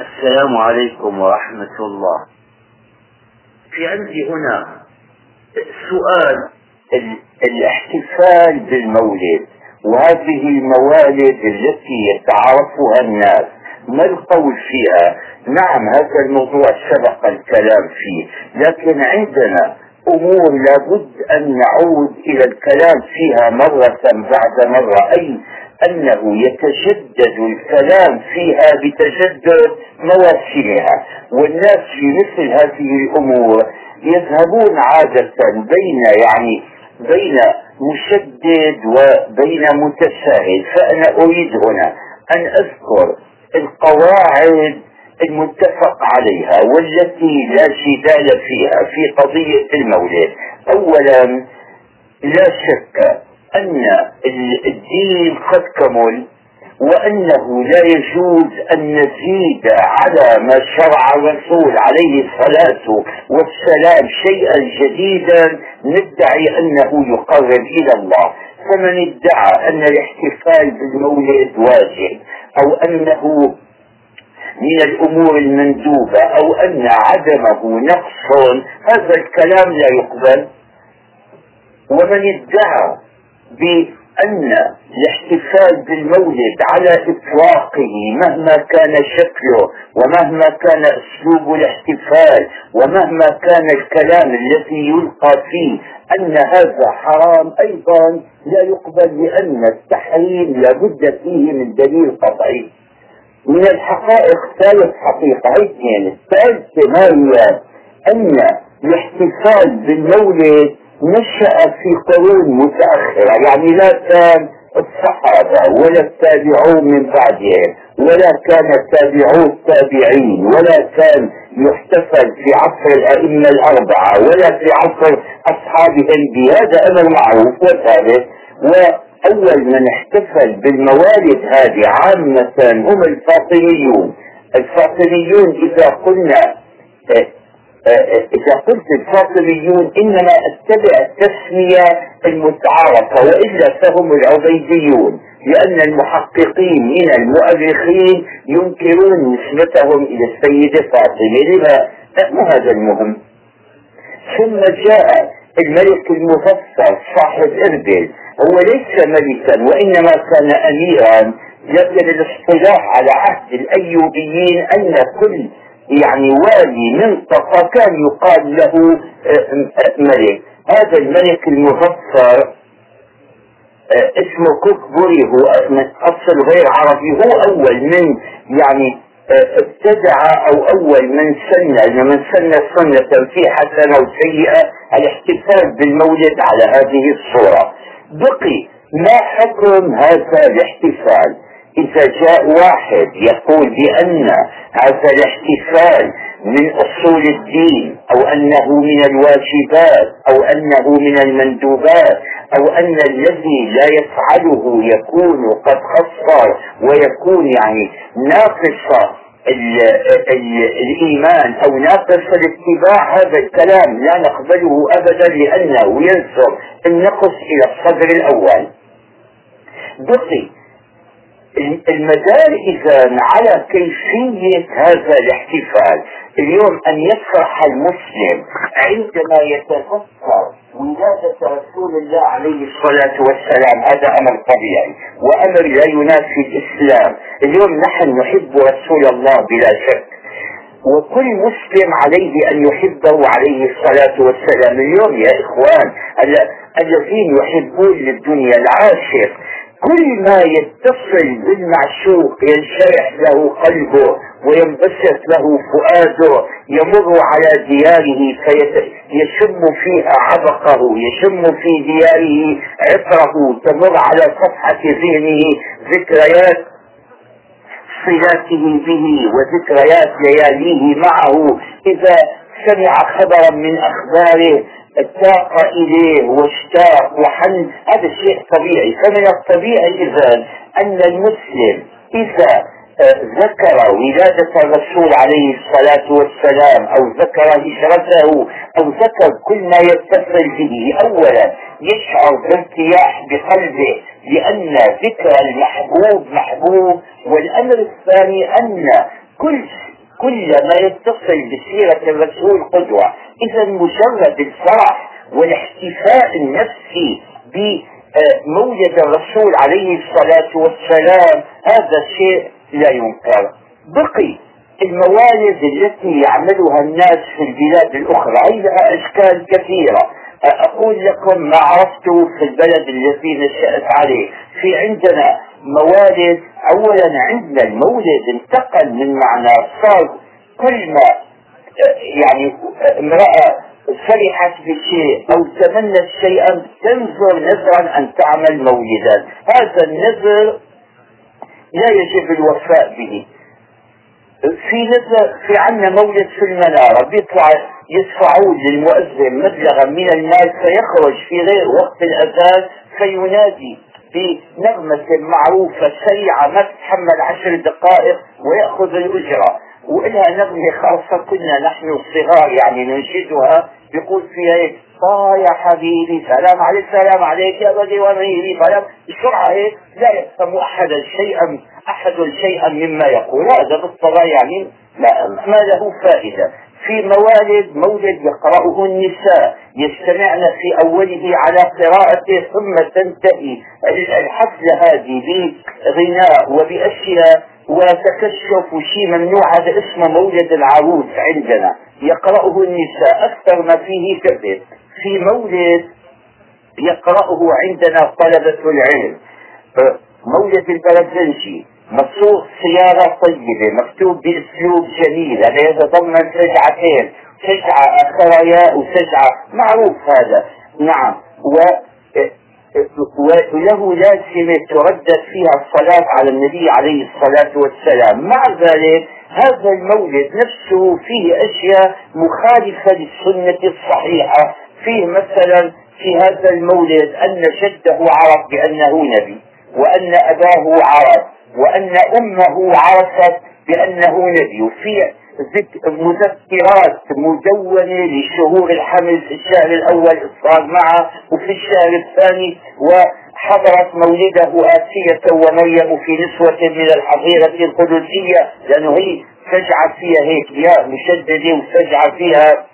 السلام عليكم ورحمة الله. في عندي هنا سؤال الاحتفال بالمولد وهذه الموالد التي يتعارفها الناس. ما القول فيها؟ نعم هذا الموضوع سبق الكلام فيه لكن عندنا أمور لابد أن نعود إلى الكلام فيها مرة بعد مرة. أي أنه يتجدد الكلام فيها بتجدد مواسمها. والناس في مثل هذه الأمور يذهبون عادة بين يعني بين مشدد وبين متساهل. فأنا أريد هنا أن أذكر القواعد المتفق عليها والتي لا جدال فيها في قضية المولد. اولا لا شك أن الدين قد كمل وأنه لا يجوز أن نزيد على ما شرع الرسول عليه الصلاة والسلام شيئا جديدا ندعي أنه يقرب إلى الله. فمن ادعى أن الاحتفال بالمولد واجب أو أنه من الأمور المندوبة أو أن عدمه نقص هذا الكلام لا يقبل. ومن ادعى بأن الاحتفال بالمولد على إطلاقه مهما كان شكله ومهما كان أسلوب الاحتفال ومهما كان الكلام الذي يلقى فيه أن هذا حرام أيضا لا يقبل لأن التحريم لابد فيه من دليل قطعي. من الحقائق ثالث حقيقة. اثنين الثالثة ما هي أن الاحتفال بالمولد نشأ في قرون متأخرة يعني لا كان الصحابة ولا التابعون من بعدهم ولا كان التابعون التابعين ولا كان يحتفل في عصر الأئمة الأربعة ولا في عصر أصحابهم بهذا أمر معروف وثابت. وأول من احتفل بالموالد هذه عامة هم الفاطميون. الفاطميون إذا قلنا إذا قلت الفاطميون إنما أتبع التسمية المتعارفة وإلا فهم العبيديون لأن المحققين من المؤرخين ينكرون نسبتهم إلى السيدة فاطمة. لما؟ مو هذا المهم. ثم جاء الملك المفسر صاحب إربل. هو ليس ملكا وإنما كان أميرا. لكن الاصطلاح على عهد الأيوبيين أن كل يعني والي منطقة كان يقال له آه، ملك هذا الملك المظفر آه، اسمه كوكبوري هو من اصل غير عربي. هو أول من يعني آه، ابتدع أو أول من سن من سن سنة في حسنة وسيئة الاحتفال بالمولد على هذه الصورة. بقي ما حكم هذا الاحتفال؟ إذا جاء واحد يقول بأن هذا الاحتفال من أصول الدين أو أنه من الواجبات أو أنه من المندوبات أو أن الذي لا يفعله يكون قد خسر ويكون يعني ناقص ال ال الإيمان أو ناقص الاتباع هذا الكلام. لا نقبله أبدا لأنه ينسب النقص إلى الصدر الأول. بقي المدار إذا على كيفية هذا الاحتفال. اليوم أن يفرح المسلم عندما يتذكر ولادة رسول الله عليه الصلاة والسلام. هذا أمر طبيعي وأمر لا ينافي الإسلام. اليوم نحن نحب رسول الله بلا شك. وكل مسلم عليه أن يحبه عليه الصلاة والسلام. اليوم يا إخوان الذين يحبون للدنيا العاشق كل ما يتصل بالمعشوق ينشرح له قلبه وينبسط له فؤاده يمر على دياره فيشم فيها عبقه يشم في دياره عطره تمر على صفحة ذهنه ذكريات صلاته به وذكريات لياليه معه. إذا سمع خبرا من أخباره اشتاق إليه واشتاق وحن هذا شيء طبيعي. فمن الطبيعي إذا أن المسلم إذا آه، ذكر ولادة الرسول عليه الصلاة والسلام أو ذكر هجرته أو ذكر كل ما يتصل به أولا يشعر بارتياح بقلبه لأن ذكر المحبوب محبوب والأمر الثاني أن كل كل ما يتصل بسيرة الرسول قدوة. إذا مجرد الفرح والاحتفاء النفسي بمولد الرسول عليه الصلاة والسلام هذا شيء لا ينكر. بقي الموالد التي يعملها الناس في البلاد الأخرى. لها أشكال كثيرة. أقول لكم ما عرفته في البلد الذي نشأت عليه. في عندنا موالد أولا عندنا المولد انتقل من معنى صار كل ما يعني امرأة فرحت بشيء أو تمنت شيئا تنظر نذرا أن تعمل مولدا. هذا النذر لا يجب الوفاء به. في نذر في عنا مولد في المنارة بيطلع يدفعون للمؤذن مبلغا من المال فيخرج في غير وقت الأذان فينادي بنغمة معروفة سريعة ما تتحمل عشر دقائق ويأخذ الأجرة. وإلها نغمة خاصة كنا نحن الصغار يعني ننشدها يقول فيها هيك آه يا حبيبي سلام عليك سلام عليك يا بدي ونيري سلام بسرعة هيك لا يفهم أحدا شيئا أحد شيئا مما يقول. هذا بالطبع يعني لا ما له فائدة. في موالد مولد يقرأه النساء يجتمعن في أوله على قراءته ثم تنتهي. الحفلة هذه بغناء وبأشياء وتكشف شيء ممنوع هذا اسمه مولد العروس عندنا. يقرأه النساء أكثر ما فيه كذب في مولد يقرأه عندنا طلبة العلم. مولد البرزنجي مصروف سيارة طيبة مكتوب بأسلوب جميل. هذا يتضمن سجعتين سجعة أخرياء وسجعة معروف هذا. نعم. و وله لازمة تردد فيها الصلاة على النبي عليه الصلاة والسلام. مع ذلك هذا المولد نفسه فيه أشياء مخالفة للسنة الصحيحة. فيه مثلا في هذا المولد أن جده عرف بأنه نبي وأن أباه عرف وأن أمه عرفت بأنه نبي وفي مذكرات مدونة لشهور الحمل في الشهر الأول صار معه وفي الشهر الثاني وحضرت مولده آسية ومريم في نسوة من الحظيرة القدسية لأنه هي سجعة فيها هيك يا مشددة وسجعة فيها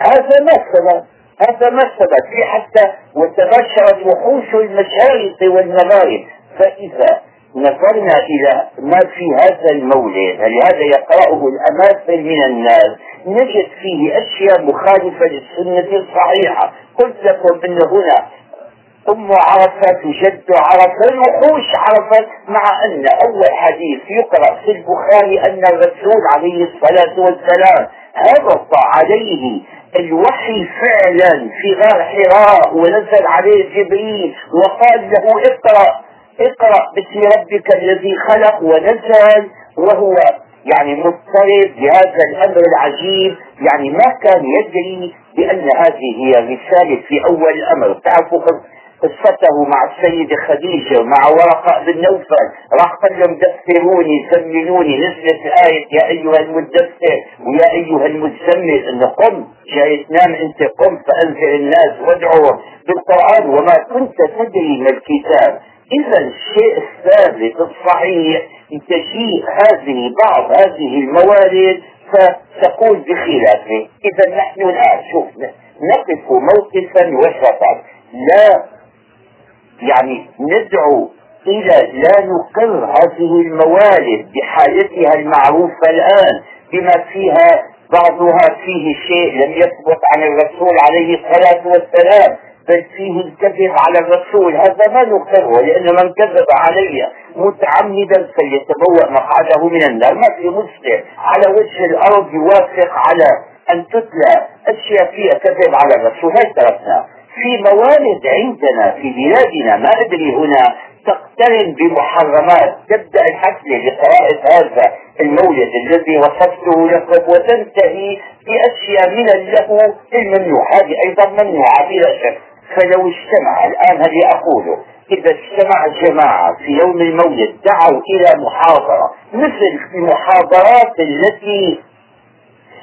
هذا ثبت هذا ما ثبت في حتى وتبشرت وحوش المشارق والمغارب. فإذا نظرنا إلى ما في هذا المولد لهذا يقرأه الأماثل من الناس. نجد فيه أشياء مخالفة للسنة الصحيحة. قلت لكم أن هنا أم عرفت وجد عرفت الوحوش عرفت مع أن أول حديث يقرأ في البخاري أن الرسول عليه الصلاة والسلام هبط عليه الوحي فعلا في غار حراء ونزل عليه جبريل وقال له اقرأ اقرأ باسم ربك الذي خلق ونزل وهو يعني مضطرب بهذا الأمر العجيب يعني ما كان يدري بأن هذه هي رسالة في أول الأمر. تعرفوا قصته مع السيدة خديجة ومع ورقة بن نوفل. راح قال لهم دثروني زملوني نزلت آية يا أيها المدثر ويا أيها المزمل إن قم جاي تنام أنت قم فأنذر الناس وادعوا بالقرآن وما كنت تدري من الكتاب. إذا الشيء الثابت الصحيح تجيء هذه بعض هذه الموارد فتقول بخلافه. إذا نحن الآن شوف نقف موقفا وسطا لا يعني ندعو إلى لا نقر هذه الموارد بحالتها المعروفة الآن بما فيها بعضها فيه شيء لم يثبت عن الرسول عليه الصلاة والسلام. بل فيه الكذب على الرسول. هذا ما نقره لأن من كذب علي متعمدا فليتبوأ مقعده من النار. ما في مسلم على وجه الأرض يوافق على أن تتلى أشياء فيها كذب على الرسول. هاي تركنا؟ في موالد عندنا في بلادنا. ما أدري هنا. تقترن بمحرمات. تبدأ الحفلة لقراءة هذا المولد الذي وصفته لكم وتنتهي بأشياء من اللهو الممنوع هذه أيضا ممنوعة بلا شك. فلو اجتمع الآن هذه أقوله إذا اجتمع جماعة في يوم المولد دعوا إلى محاضرة مثل المحاضرات التي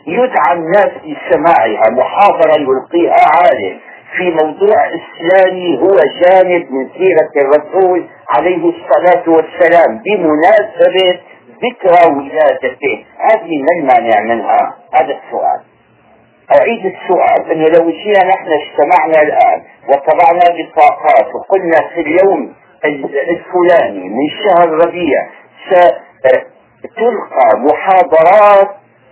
يدعى الناس لسماعها محاضرة يلقيها عالم في موضوع إسلامي هو جانب من سيرة الرسول عليه الصلاة والسلام بمناسبة ذكرى ولادته. هذه ما المانع منها؟ هذا السؤال. أعيد السؤال أنه لو جينا نحن اجتمعنا الآن وطبعنا بطاقات وقلنا في اليوم الفلاني من شهر ربيع ستلقى محاضرات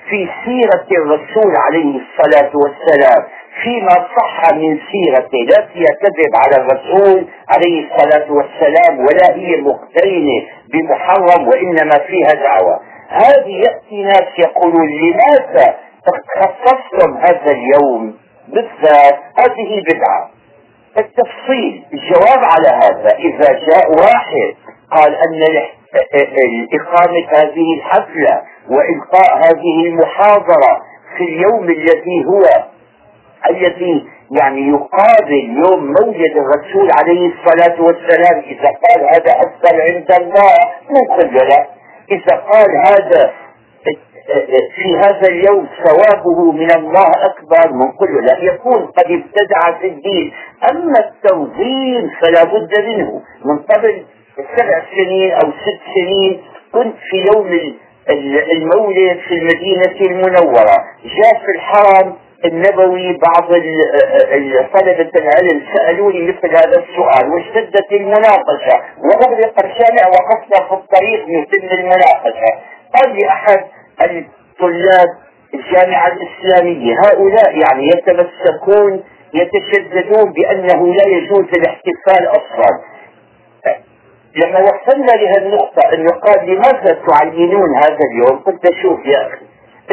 في سيرة الرسول عليه الصلاة والسلام فيما صح من سيرته لا فيها كذب على الرسول عليه الصلاة والسلام ولا هي مقترنة بمحرم وإنما فيها دعوة. هذه يأتي ناس يقولون لماذا خصصتم هذا اليوم بالذات هذه بدعة. التفصيل الجواب على هذا إذا جاء واحد قال أن إقامة هذه الحفلة وإلقاء هذه المحاضرة في اليوم الذي هو الذي يعني يقابل يوم مولد الرسول عليه الصلاة والسلام إذا قال هذا أفضل عند الله نقول له إذا قال هذا في هذا اليوم ثوابه من الله أكبر من كل لا يكون قد ابتدع في الدين. أما التنظيم فلا بد منه. من قبل سبع سنين أو ست سنين كنت في يوم المولد في المدينة المنورة. جاء في الحرم النبوي بعض طلبة العلم سألوني مثل هذا السؤال. واشتدت المناقشة. وأغلق الشارع وقفنا في الطريق يتم المناقشة. قال لي أحد الطلاب الجامعة الإسلامية. هؤلاء يعني يتمسكون يتشددون بأنه لا يجوز الاحتفال أصلا. لما وصلنا لهالنقطة إنه قال لماذا تعينون هذا اليوم؟ قلت شوف يا أخي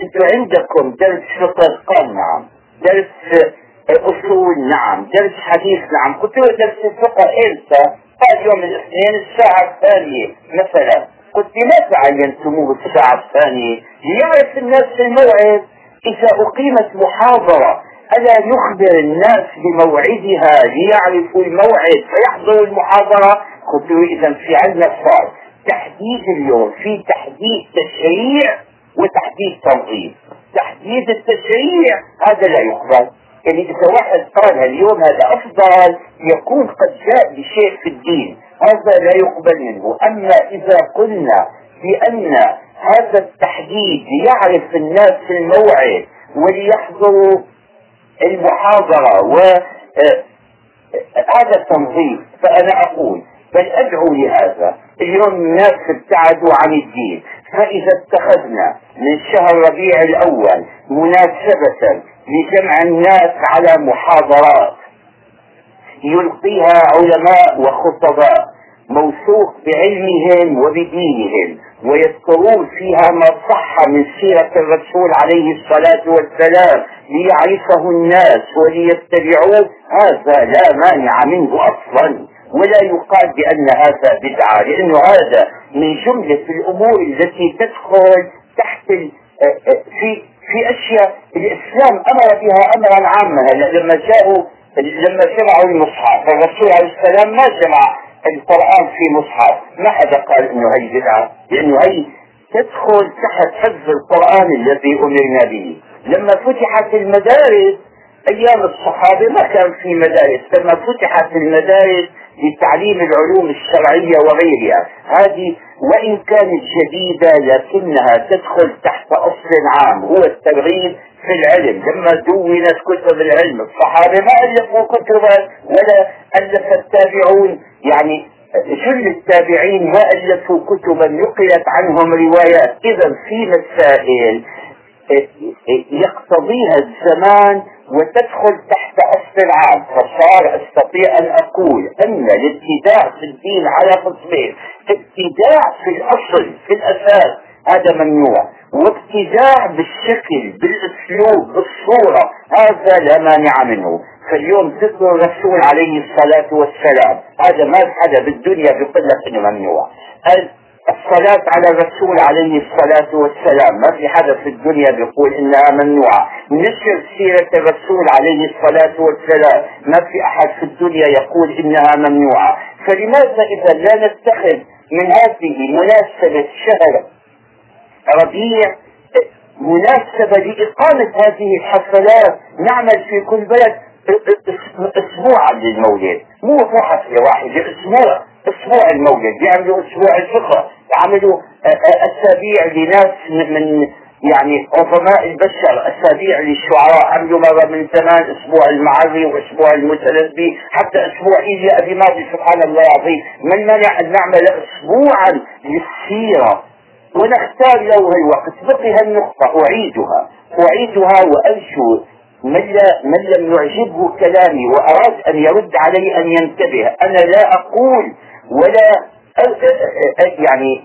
أنتم عندكم درس فقه قال نعم. درس أصول نعم. درس حديث نعم. قلت له درس الفقه إمتى؟ قال يوم الاثنين الساعة الثانية مثلا. قلت لماذا عينتموه الساعة الثانية. ليعرف الناس الموعد إذا أقيمت محاضرة ألا يخبر الناس بموعدها ليعرفوا الموعد فيحضروا المحاضرة؟ قلت له إذا في عندنا صار تحديد اليوم في تحديد تشريع وتحديد تنظيم. تحديد التشريع هذا لا يقبل. يعني إذا واحد قال اليوم هذا أفضل يكون قد جاء بشيء في الدين. هذا لا يقبل منه. أما إذا قلنا بأن هذا التحديد ليعرف الناس الموعد وليحضروا المحاضرة و آه، هذا التنظيم فأنا أقول بل أدعو لهذا. اليوم الناس ابتعدوا عن الدين. فإذا اتخذنا من شهر ربيع الأول مناسبة لجمع الناس على محاضرات يلقيها علماء وخطباء موثوق بعلمهم وبدينهم ويذكرون فيها ما صح من سيرة الرسول عليه الصلاة والسلام ليعرفه الناس وليتبعوه. هذا لا مانع منه أصلا. ولا يقال بأن هذا بدعة لأنه هذا من جملة الأمور التي تدخل تحت في في أشياء الإسلام أمر بها أمرا عاما. لما جاءوا لما جمعوا المصحف الرسول عليه السلام ما جمع القرآن في مصحف. ما حدا قال إنه هي بدعة لأنه هي تدخل تحت حفظ القرآن الذي أمرنا به. لما فتحت المدارس أيام الصحابة ما كان في مدارس لما فتحت المدارس لتعليم العلوم الشرعية وغيرها. هذه وإن كانت جديدة لكنها تدخل تحت أصل عام هو الترغيب في العلم. لما دونت كتب العلم الصحابة ما ألفوا كتبا ولا ألف التابعون. يعني جل التابعين ما ألفوا كتبا نقلت عنهم روايات. إذا في مسائل يقتضيها الزمان وتدخل تحت العام. فصار أستطيع أن أقول أن الابتداع في الدين على قسمين ابتداع في الأصل في الأساس هذا ممنوع. وابتداع بالشكل بالأسلوب بالصورة هذا لا مانع منه. فاليوم ذكر الرسول عليه الصلاة والسلام هذا ما حدا بالدنيا بيقول لك انه ممنوع. الصلاة على الرسول عليه الصلاة والسلام. ما في حدا في الدنيا بيقول إنها ممنوعة. نشر سيرة الرسول عليه الصلاة والسلام. ما في أحد في الدنيا يقول إنها ممنوعة. فلماذا إذا لا نتخذ من هذه مناسبة شهر ربيع مناسبة لإقامة هذه الحفلات؟ نعمل في كل بلد اسبوعا للمولد. مو حفلة واحدة أسبوع أسبوع المولد بيعملوا أسبوع الفقه. بيعملوا اسابيع لناس من يعني عظماء البشر. اسابيع للشعراء. عملوا مره من زمان أسبوع المعري وأسبوع المتنبي. حتى أسبوع إيليا أبي ماضي سبحان الله العظيم. من منع أن نعمل اسبوعا للسيرة؟ ونختار له الوقت. بقي هالنقطة أعيدها. أعيدها وأرجو من, من لم يعجبه كلامي وأراد أن يرد علي أن ينتبه. أنا لا أقول ولا يعني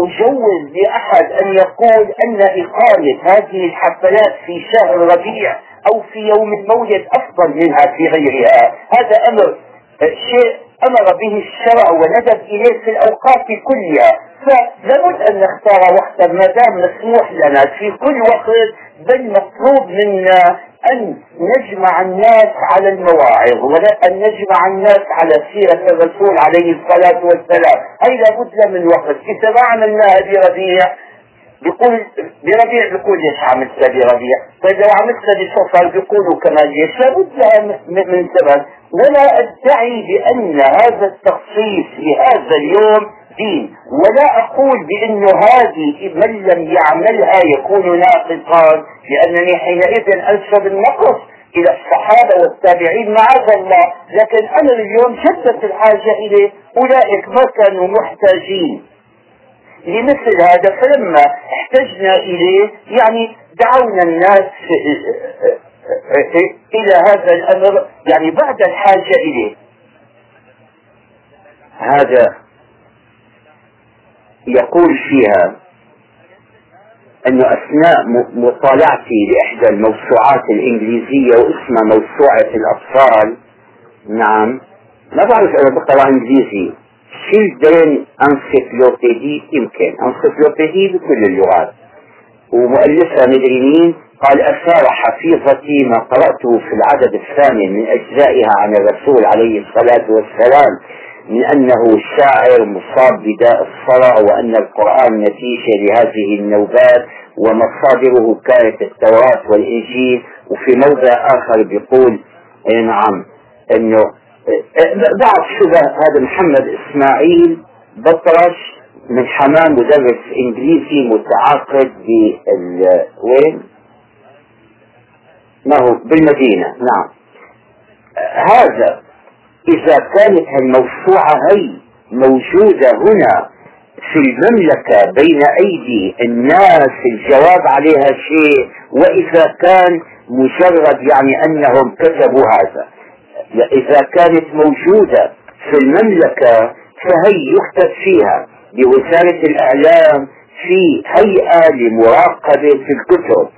أجوز لأحد أن يقول أن إقامة هذه الحفلات في شهر ربيع أو في يوم المولد أفضل منها في غيرها. هذا أمر شيء أمر به الشرع وندب إليه في الأوقات كلها. فلابد أن نختار وقتا ما دام مسموح لنا. في كل وقت بل مطلوب منا أن نجمع الناس على المواعظ ولا أن نجمع الناس على سيرة الرسول عليه الصلاة والسلام. هي لابد من وقت. إذا ما عملناها بربيع بيقول بربيع بيقول ليش عملتها بربيع؟ لو عملتها بصفر بيقولوا كمان ليش؟ لابد لها من سبب. ولا أدعي بأن هذا التخصيص لهذا اليوم دين ولا أقول بانه هذه من لم يعملها يكون ناقصا لأنني حينئذ أنسب النقص إلى الصحابة والتابعين معاذ الله لكن أنا اليوم شدت الحاجة إليه أولئك ما كانوا محتاجين. لمثل هذا فلما احتجنا إليه يعني دعونا الناس إلى هذا الأمر يعني بعد الحاجة إليه. هذا يقول فيها انه أثناء مطالعتي لإحدى الموسوعات الإنجليزية واسمها موسوعة الأطفال نعم ما بعرف أنا بقرأ إنجليزي. Children انسيكلوبيدي يمكن انسيكلوبيدي بكل اللغات. ومؤلفها مدري مين قال أثار حفيظتي ما قرأته في العدد الثامن من أجزائها عن الرسول عليه الصلاة والسلام. من أنه شاعر مصاب بداء الصرع وأن القرآن نتيجة لهذه النوبات ومصادره كانت التوراة والإنجيل وفي موضع آخر بيقول إيه نعم أنه بعد شبه هذا محمد إسماعيل بطرش من حمام مدرس إنجليزي متعاقد بال وين؟ ما هو بالمدينة نعم هذا إذا كانت الموسوعة هي موجودة هنا في المملكة بين أيدي الناس الجواب عليها شيء وإذا كان مجرد يعني أنهم كتبوا هذا. إذا كانت موجودة في المملكة فهي يكتب فيها بوزارة الإعلام في هيئة لمراقبة في الكتب.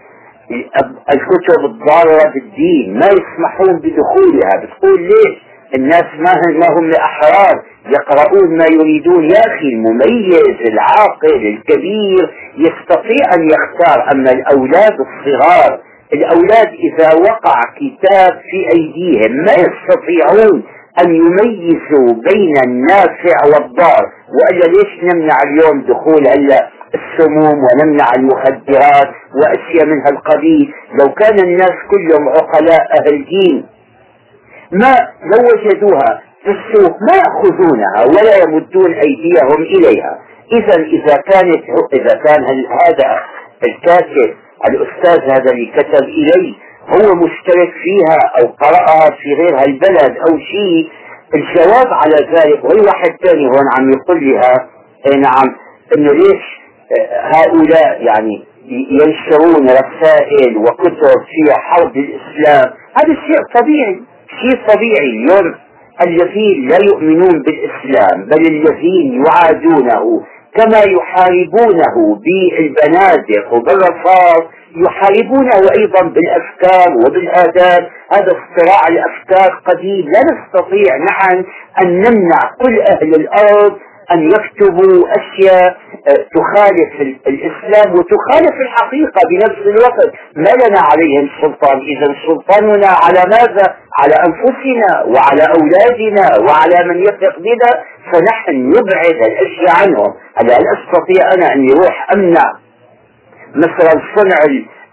الكتب الضارة بالدين ما يسمحون بدخولها. بتقول ليش؟ الناس ما هم, ما هم أحرار يقرؤون ما يريدون. يا أخي المميز العاقل الكبير يستطيع أن يختار. أما الأولاد الصغار الأولاد إذا وقع كتاب في أيديهم ما يستطيعون أن يميزوا بين النافع والضار. وإلا ليش نمنع اليوم دخول هلا السموم ونمنع المخدرات وأشياء من هالقبيل لو كان الناس كلهم عقلاء أهل دين ما لو وجدوها في السوق ما يأخذونها ولا يمدون أيديهم إليها. إذا إذا كانت إذا كان هذا الكاتب الأستاذ هذا اللي كتب إلي هو مشترك فيها أو قرأها في غير هالبلد أو شيء الجواب على ذلك وأي واحد ثاني هون عم يقول لها إيه نعم إنه ليش هؤلاء يعني ينشرون رسائل وكتب فيها حرب الإسلام. هذا شيء طبيعي. شيء طبيعي اليوم الذين لا يؤمنون بالإسلام بل الذين يعادونه كما يحاربونه بالبنادق وبالرصاص يحاربونه أيضا بالأفكار وبالآداب. هذا الصراع الأفكار قديم. لا نستطيع نحن أن نمنع كل أهل الأرض أن يكتبوا أشياء آه، تخالف الإسلام وتخالف الحقيقة بنفس الوقت. ما لنا عليهم سلطان. إذا سلطاننا على ماذا؟ على أنفسنا وعلى أولادنا وعلى من يثق بنا. فنحن نبعد الأشياء عنهم. هل أستطيع أنا أن يروح أمنع مثلا صنع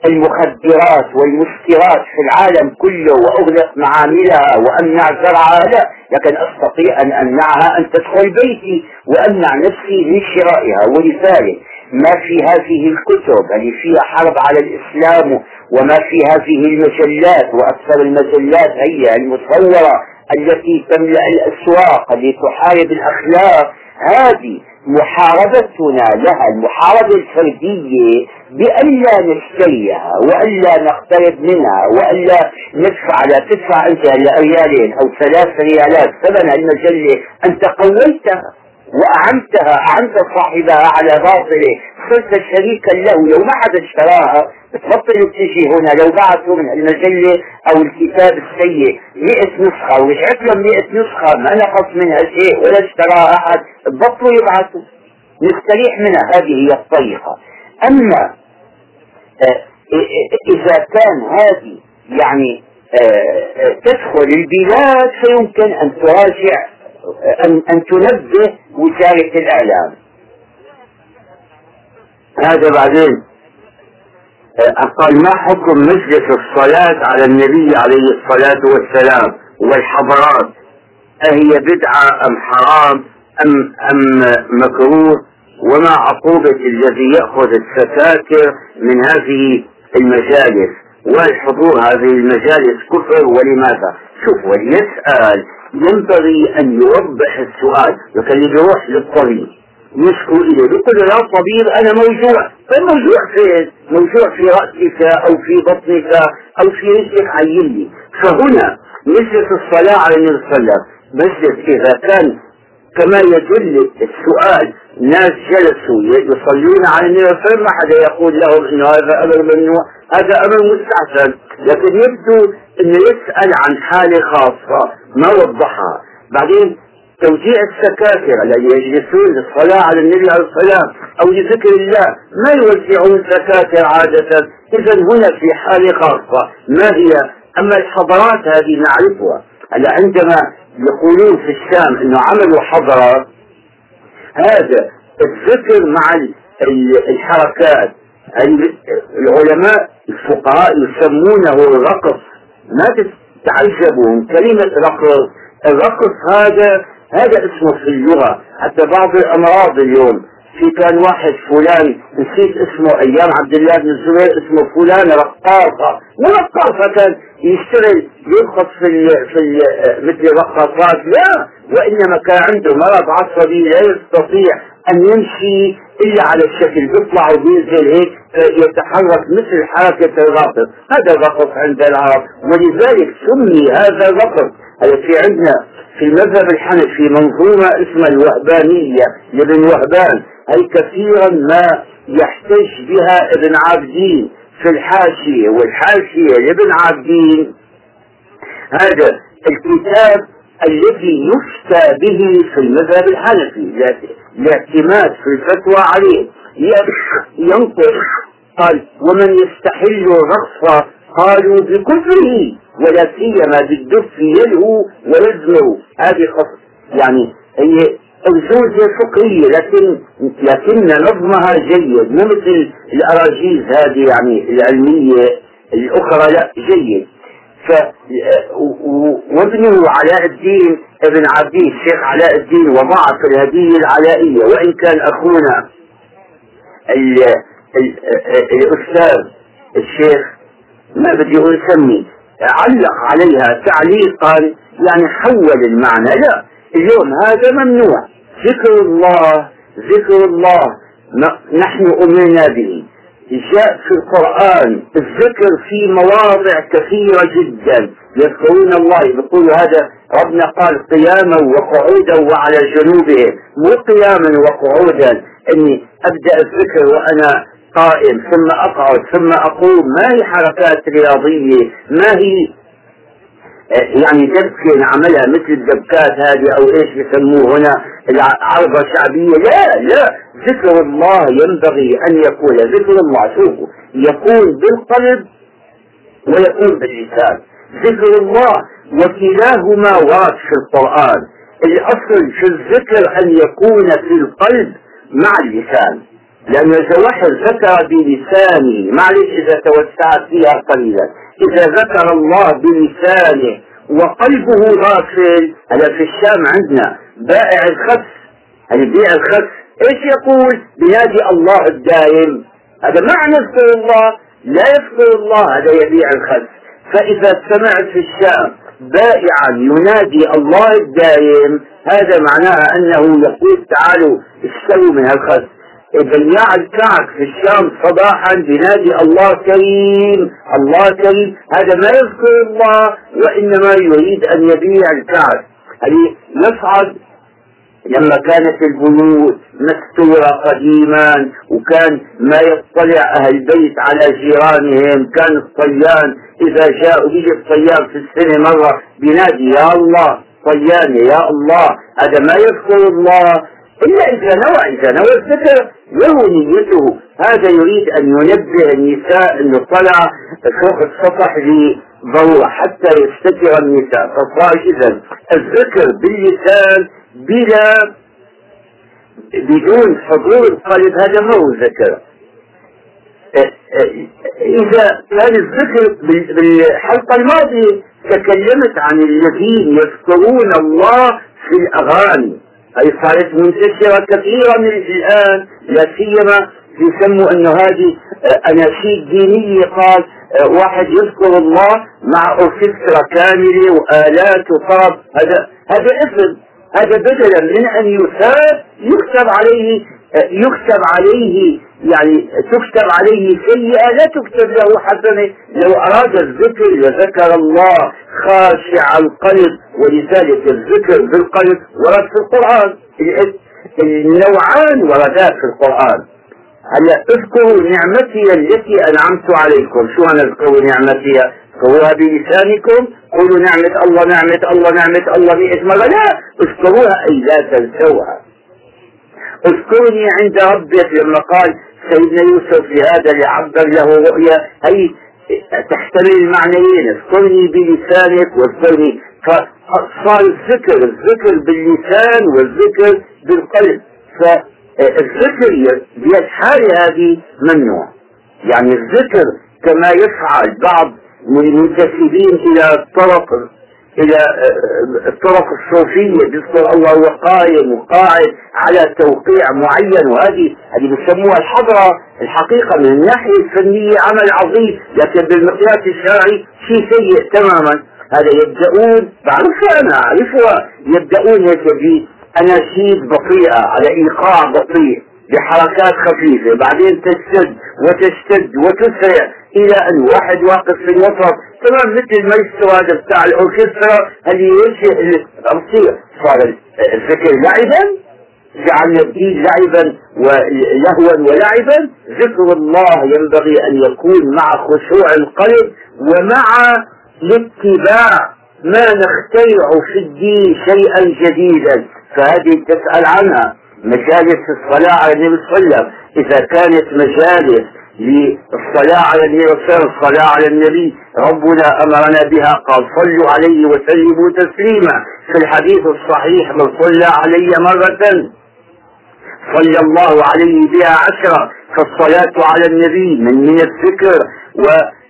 المخدرات والمسكرات في العالم كله وأغلق معاملها وأمنع زرعها لا. لكن أستطيع أن أمنعها أن تدخل بيتي وأمنع نفسي من شرائها ولذلك ما في هذه الكتب اللي فيها حرب على الإسلام وما في هذه المجلات وأكثر المجلات هي المصورة التي تملأ الأسواق التي تحارب الأخلاق. هذه محاربتنا لها المحاربة الفردية بألا نشتريها وألا نقترب منها وألا ندفع لا تدفع أنت ريالين أو ثلاث ريالات ثمن المجلة. أنت قويتها وأعنتها أعنت صاحبها على باطلة. صرت شريكا له. لو ما حدا اشتراها تبطل تجي هنا. لو بعثوا من المجلة أو الكتاب السيء 100 نسخة. ورجعت لهم 100 نسخة. ما نقص منها شيء ولا اشتراها أحد. بطلوا يبعثوا. نستريح منها. هذه هي الطريقة. أما آه، إذا كان هذه يعني آه، تدخل البلاد فيمكن أن تراجع أن, أن تنبه وزارة الإعلام. هذا بعدين قال ما حكم مجلس الصلاة على النبي عليه الصلاة والسلام والحضارات أهي بدعة أم حرام أم أم مكروه؟ وما عقوبة الذي يأخذ السكاكر من هذه المجالس؟ والحضور هذه المجالس كفر ولماذا؟ شوف وليسأل. ينبغي أن يوضح السؤال. لكن يروح للطبيب. يشكو إليه. يقول يا طبيب أنا موجوع. طيب موجوع فين؟ موجوع في رأسك أو في بطنك أو في رجلك عيني فهنا مجلس الصلاة على النبي صلى الله عليه وسلم. مجلس إذا كان كما يدل السؤال ناس جلسوا يصلون على النبي صلى ما حدا يقول لهم إنه هذا أمر ممنوع هذا أمر مستحسن. لكن يبدو انه يسأل عن حالة خاصة ما وضحها. بعدين توزيع السكاكر الذين يجلسون للصلاة على النبي عليه الصلاة أو لذكر الله ما يوزعون سكاكر عادة. إذا هنا في حالة خاصة ما هي؟ أما الحضارات هذه نعرفها. هلا عندما يقولون في الشام أنه عملوا حضارة هذا الذكر مع الحركات. العلماء الفقهاء يسمونه الرقص. ما تعجبوا كلمة رقص؟ الرقص هذا هذا اسمه في اللغة. حتى بعض الأمراض اليوم في كان واحد فلان نسيت اسمه أيام عبد الله بن الزبير اسمه فلان رقاصة مو رقاصة كان يشتغل يرقص في ال في ال مثل الرقاصات لا وإنما كان عنده مرض عصبي لا يستطيع أن يمشي إلا على الشكل بيطلع وبينزل هيك يتحرك مثل حركة الرقص هذا الرقص عند العرب ولذلك سمي هذا الرقص. هذا في عندنا في المذهب الحنفي منظومة اسمها الوهبانية لابن وهبان. هي كثيرا ما يحتج بها ابن عابدين في الحاشية والحاشية لابن عابدين. هذا الكتاب الذي يفتى به في المذهب الحنفي الاعتماد في الفتوى عليه. ينطق قال ومن يستحل الرقص قالوا بكفره ولا سيما بالدف يلهو ويزمر هذه خص يعني هي أنشوزة فقهية لكن لكن نظمها جيد. مو مثل الأراجيز هذه يعني العلمية الأخرى لا جيد. وابنه علاء الدين ابن عبدين الشيخ علاء الدين وضع في الهدية العلائية وإن كان أخونا ال ال الأستاذ الشيخ ما بدي أقول سمي علق عليها تعليقا يعني حول المعنى. لا اليوم هذا ممنوع. ذكر الله ذكر الله نحن أمرنا به. جاء في القرآن الذكر في مواضع كثيرة جدا. يذكرون الله يقول هذا ربنا قال قياما وقعودا وعلى جنوبهم. مو قياما وقعودا إني أبدأ الذكر وأنا قائم ثم أقعد ثم أقوم. ما هي حركات رياضية؟ ما هي يعني دبكة نعملها مثل الدبكات هذه أو إيش بسموه هنا العرضة الشعبية. لا لا. ذكر الله ينبغي أن يكون ذكر الله. شوفوا يكون بالقلب ويكون باللسان. ذكر الله وكلاهما ورد في القرآن. الأصل في الذكر أن يكون في القلب مع اللسان. لأن الجواحر ذكر بلسانه معلش إذا توسعت فيها قليلا. إذا ذكر الله بلسانه وقلبه غافل هذا في الشام عندنا بائع الخس. اللي بيع الخس إيش يقول؟ بنادي الله الدائم. هذا معنى يذكر الله لا يذكر الله هذا يبيع الخس. فإذا سمعت في الشام بائعا ينادي الله الدائم هذا معناها أنه يقول تعالوا اشتروا من الخس. بياع الكعك في الشام صباحا بنادي الله كريم الله كريم. هذا ما يذكر الله وإنما يريد أن يبيع الكعك. يعني يصعد لما كانت البيوت مستورة قديما وكان ما يطلع أهل البيت على جيرانهم كان الصيان إذا جاء بيجي الصيان في السنة مرة بينادي يا الله صياني يا الله. هذا ما يذكر الله. إلا إذا نوى إذا نوى الذكر له نيته هذا يريد أن ينبه النساء أنه طلع فوق السطح لضرورة حتى يستتر النساء. فصار إذا الذكر باللسان بلا بدون حضور القلب هذا ما هو ذكر إذا كان الذكر بالحلقة الماضية تكلمت عن الذين يذكرون الله في الأغاني. هي صارت منتشرة كثيرا من الآن لا سيما يسموا انه هذه أناشيد دينية. قال واحد يذكر الله مع اوركسترا كاملة وآلات وطرب. هذا هذا اثم هذا بدلا من أن يثاب يكتب عليه يكتب عليه يعني تكتب عليه سيئة لا تكتب له حسنة لو أراد الذكر لذكر الله خاشع القلب ولذلك الذكر بالقلب ورد في القرآن. النوعان وردا في القرآن. هلا اذكروا نعمتي التي أنعمت عليكم. شو أنا اذكروا نعمتي؟ اذكروها بلسانكم. قولوا نعمة الله نعمة الله نعمة الله مئة مرة. لا اذكروها أي لا تنسوها. اذكرني عند ربك لما قال سيدنا يوسف لهذا اللي عبر له رؤيا هي تحتمل المعنيين. اذكرني بلسانك واذكرني فصار الذكر الذكر باللسان والذكر بالقلب. فالذكر بأسحار هذه ممنوع. يعني الذكر كما يفعل بعض المنتسبين إلى الطرق إلى آه، الطرق الصوفية بيذكر الله وهو قائم وقاعد على توقيع معين وهذه هذه بيسموها الحضرة الحقيقة من الناحية الفنية عمل عظيم لكن بالمقياس الشرعي شيء سيء تماما. هذا يبدأون بعرفها أنا أعرفها يبدأون هيك بأناشيد بطيئة على إيقاع بطيء. بحركات خفيفة بعدين تشتد وتشتد وتسرع إلى أن واحد واقف في الوسط تمام مثل ما يستوى هذا بتاع الأوركسترا اللي يوجه الأمصير. صار الفكر لعبا جعلنا الدين لعبا ولهوا ولعبا. ذكر الله ينبغي أن يكون مع خشوع القلب ومع الاتباع ما نخترع في الدين شيئا جديدا. فهذه تسأل عنها. مجالس الصلاة على النبي صلى الله عليه وسلم إذا كانت مجالس للصلاة على النبي وسلم الصلاة على النبي ربنا أمرنا بها قال صلوا عليه وسلموا تسليما. في الحديث الصحيح من صلى علي مرة صلى الله عليه بها عشرة فالصلاة على النبي من من الذكر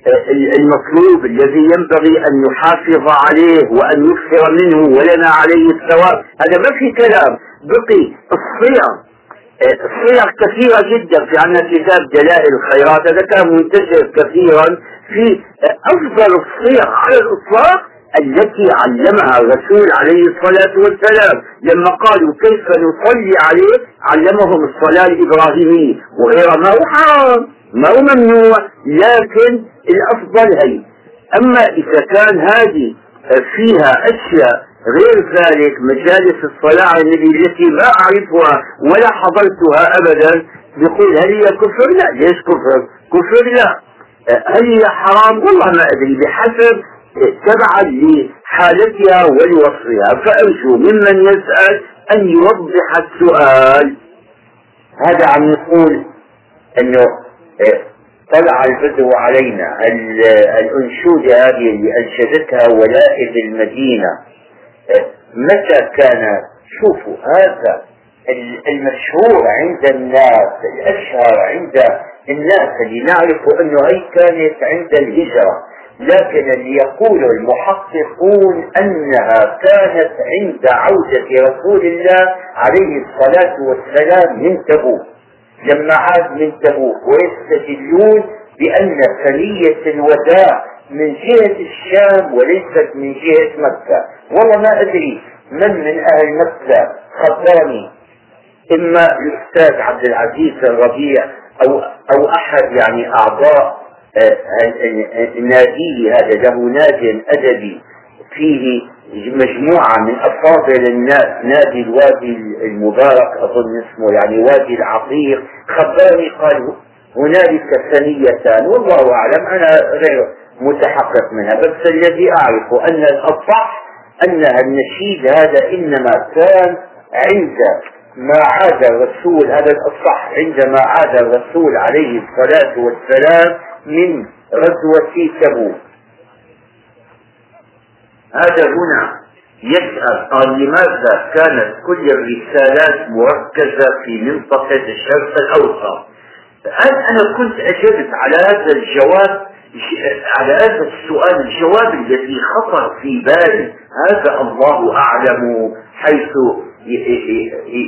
والمطلوب الذي ينبغي أن يحافظ عليه وأن يكثر منه ولنا عليه الثواب. هذا ما في كلام. بقي الصيام صيغ كثيرة جدا في عنا كتاب دلائل الخيرات. هذا كان منتشر كثيرا في أفضل الصيغ على الإطلاق التي علمها الرسول عليه الصلاة والسلام لما قالوا كيف نصلي عليه علمهم الصلاة الإبراهيمية وغيرها ما هو حرام ما هو ممنوع لكن الأفضل هي. أما إذا كان هذه فيها أشياء غير ذلك مجالس الصلاة النبي التي ما أعرفها ولا حضرتها أبدا يقول هل هي كفر؟ لا ليش كفر؟ كفر لا هل هي حرام؟ والله ما أدري بحسب تبعا لحالتها ولوصفها فأرجو ممن يسأل أن يوضح السؤال هذا عم يقول أنه طلع البدو علينا الأنشودة هذه اللي أنشدتها ولائد المدينة متى كان شوفوا هذا المشهور عند الناس الأشهر عند الناس اللي نعرف انه هي كانت عند الهجرة. لكن اللي يقول المحققون أنها كانت عند عودة رسول الله عليه الصلاة والسلام من تبوك. لما عاد من تبوك ويستدلون بأن ثنية الوداع من جهة الشام وليست من جهة مكة. والله ما أدري من من أهل مكة خبرني. إما الأستاذ عبد العزيز الربيع أو أو أحد يعني أعضاء ناديه هذا له ناد أدبي. فيه مجموعة من أفاضل الناس نادي الوادي المبارك أظن اسمه يعني وادي العقيق. خبرني قال هنالك ثنيتان والله أعلم أنا غير متحقق منها. بس الذي أعرفه أن الأصح أنها النشيد هذا إنما كان عند ما عاد الرسول هذا الأصح عندما عاد الرسول عليه الصلاة والسلام من غزوة تبوك. هذا هنا يسأل قال لماذا كانت كل الرسالات مركزة في منطقة الشرق الأوسط؟ الآن أنا كنت أجبت على هذا الجواب على هذا السؤال الجواب الذي خطر في بالي هذا الله أعلم حيث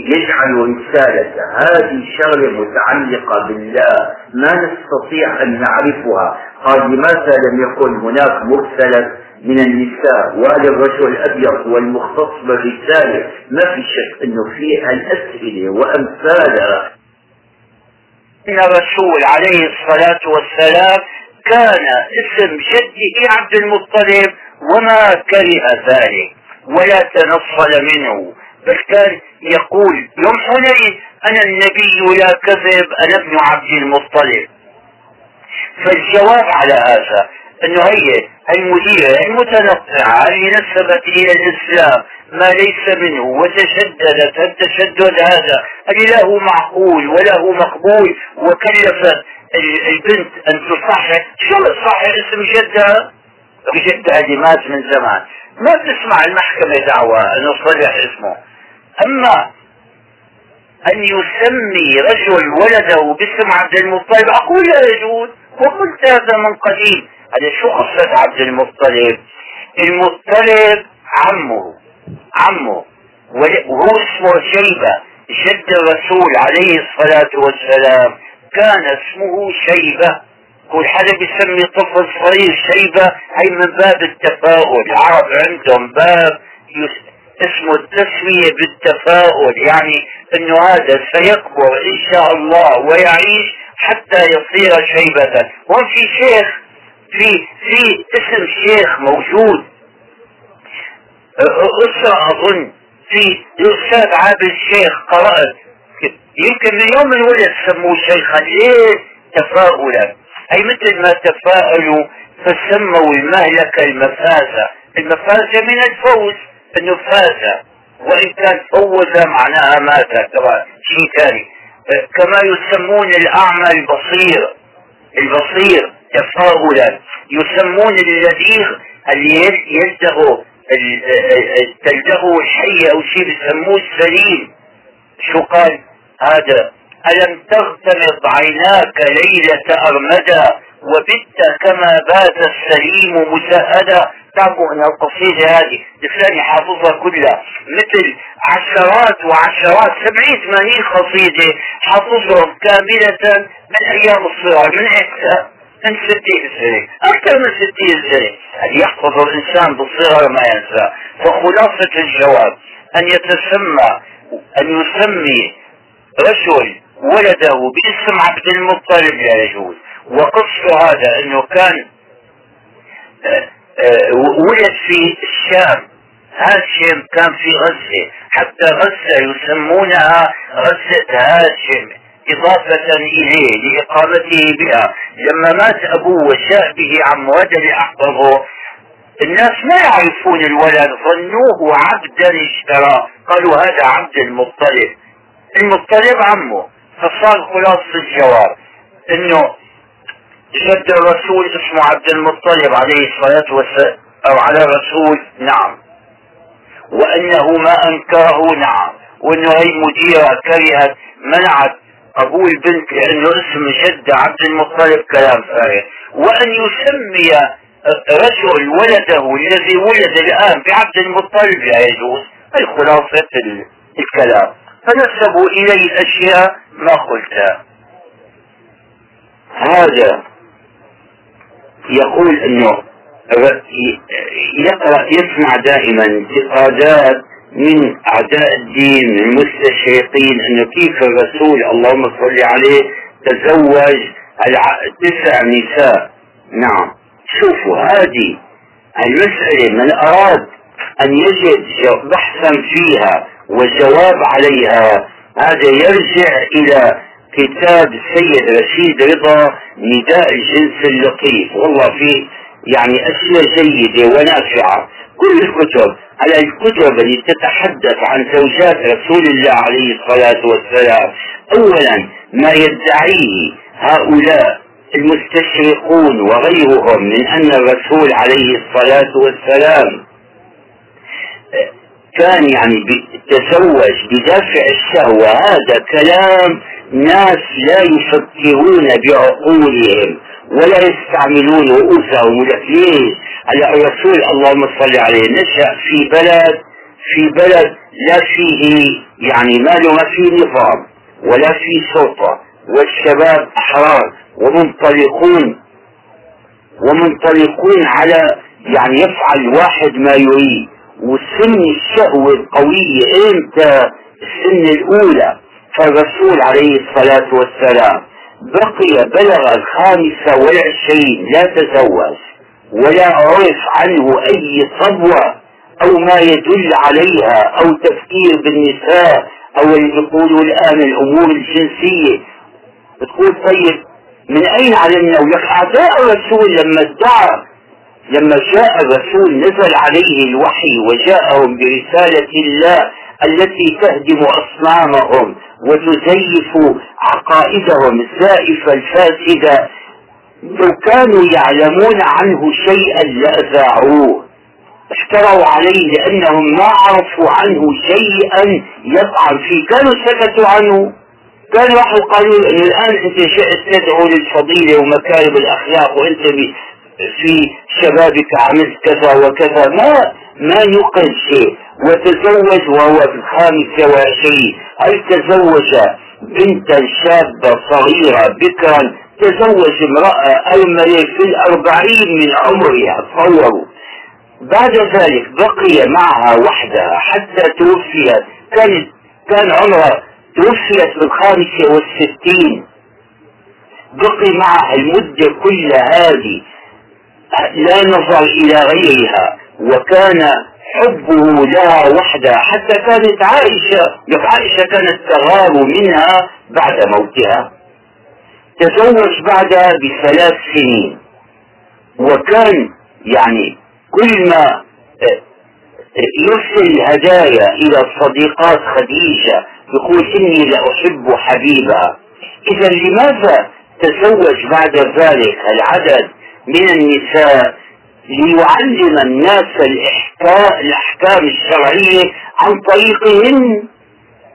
يجعل رسالته هذه شغلة متعلقة بالله. ما نستطيع أن نعرفها. قال لماذا لم يكن هناك مرسلا من النساء وهذا الرجل الأبيض والمختص بالرسالة؟ ما في شك أنه في الأسئلة وأمثالها. إن الرسول عليه الصلاة والسلام كان اسم جده عبد المطلب وما كره ذلك. ولا تنصل منه. بل كان يقول يوم حنين أنا النبي لا كذب أنا ابن عبد المطلب. فالجواب على هذا انه هي المديرة المتنطعة اللي نسبت إلى الإسلام ما ليس منه وتشددت التشدد هذا. اللي له معقول وله مقبول وكلفت البنت أن تصحح. شو تصحح؟ اسم جدها جدها اللي مات من زمان. ما تسمع المحكمة دعوة انه صلح اسمه. أما أن يسمي رجل ولده باسم عبد المطلب أقول لا يجوز وقلت هذا من قديم. هذا شو قصة عبد المطلب؟ المطلب عمه. عمه. وهو اسمه شيبة جد الرسول عليه الصلاة والسلام. كان اسمه شيبة. كل حدا بيسمي طفل صغير شيبة. هي من باب التفاؤل. العرب عندهم باب اسمه التسمية بالتفاؤل. يعني إنه هذا سيكبر إن شاء الله ويعيش حتى يصير شيبة. وفي في شيخ في في اسم شيخ موجود. أسرة أظن. في الأستاذ عابد الشيخ قرأت. يمكن من يوم الولد سموه شيخا ليه تفاؤلا. أي مثل ما تفاءلوا فسموا المهلكة المفازة المفازة من الفوز إنه فاز. وإن كان فوز معناها مات ترى شيء ثاني. كما يسمون الأعمى البصير. البصير تفاؤلا. يسمون اللذيذ اللي يلدغ تلدغه الحية أو شيء بيسموه السليم. شو قال؟ هذا. ألم تغتمض عيناك ليلة أرمدا وبت كما بات السليم مسهدا؟ تعرفوا ان القصيدة هذه لساني حافظها كلها. مثل عشرات وعشرات سبعين ثمانين قصيدة حافظهم كاملة من أيام الصغر من حتى من ستين سنة أكثر من ستين سنة. هل يحفظ الإنسان بالصغر ما ينسى؟ فخلاصة الجواب أن يتسمى أن يسمي رجل ولده باسم عبد المطلب لا يجوز وقص هذا أنه كان آه، آه، ولد في الشام. هاشم كان في غزة. حتى غزة يسمونها غزة هاشم إضافة إليه لإقامته بها. لما مات أبوه وشاء به عم وهذا لأحفظه الناس ما يعرفون الولد ظنوه عبدا اشترى قالوا هذا عبد المطلب. المطلب عمه. فصار خلاصة الجواب. إنه جد الرسول اسمه عبد المطلب عليه الصلاة والسلام أو على الرسول نعم. وأنه ما أنكره نعم. وإنه هي مديرة كرهت منعت ابوه البنت لأنه اسم جد عبد المطلب كلام فارغ. وأن يسمي رجل ولده الذي ولد الآن بعبد المطلب لا يجوز. هي خلاصة الكلام. فنسبوا إليه أشياء ما قلتها هذا يقول إنه يقرأ يسمع دائما انتقادات من أعداء الدين المستشرقين إنه كيف الرسول اللهم صل عليه تزوج تسع نساء. نعم. شوفوا هذه المسألة من أراد أن يجد بحثا فيها وجواب عليها هذا يرجع إلى كتاب السيد رشيد رضا نداء الجنس اللطيف. والله في يعني أشياء جيدة ونافعة. كل الكتب على الكتب التي تتحدث عن زوجات رسول الله عليه الصلاة والسلام. أولا ما يدعيه هؤلاء المستشرقون وغيرهم من أن الرسول عليه الصلاة والسلام كان يعني تزوج بدافع الشهوة هذا كلام ناس لا يفكرون بعقولهم ولا يستعملون رؤوسهم. ولك ليش؟ على الرسول اللهم صل عليه نشأ في بلد في بلد لا فيه يعني ما له ما فيه نظام ولا فيه سلطة. والشباب أحرار ومنطلقون ومنطلقون على يعني يفعل واحد ما يريد. وسن الشهوة القوية إمتى؟ السن الأولى. فالرسول عليه الصلاة والسلام بقي بلغ الخامسة والعشرين لا تزوج ولا عرف عنه أي صبوة أو ما يدل عليها أو تفكير بالنساء أو اللي يقولوا الآن الأمور الجنسية. بتقول طيب من أين علمنا؟ ولك أعداء الرسول لما ادعى لما جاء الرسول نزل عليه الوحي وجاءهم برسالة الله التي تهدم أصنامهم وتزيف عقائدهم الزائفة الفاسدة لو كانوا يعلمون عنه شيئا لأذاعوه. افتروا عليه لأنهم ما عرفوا عنه شيئا يطعن فيه. كانوا سكتوا عنه. كانوا راحوا قالوا انه الآن أنت جئت تدعو للفضيلة ومكارم الأخلاق وأنت في شبابك عملت كذا وكذا. ما ما يقل شيء. وتزوج وهو في الخامسة وعشرين أي تزوج بنتا شابة صغيرة بكرا تزوج امرأة أرملة في الأربعين من عمرها تصوروا بعد ذلك بقي معها وحدها حتى توفيت كانت كان عمرها توفيت في الخامسة والستين. بقي معها المدة كل هذه. لا نظر إلى غيرها. وكان حبه لها وحدها. حتى كانت عائشة عائشة كانت تغار منها بعد موتها. تزوج بعدها بثلاث سنين. وكان يعني كل ما يرسل هدايا إلى صديقات خديجة يقول إني لأحب حبيبها. إذا لماذا تزوج بعد ذلك العدد من النساء ليعلم الناس الأحكام الشرعية عن طريقهن.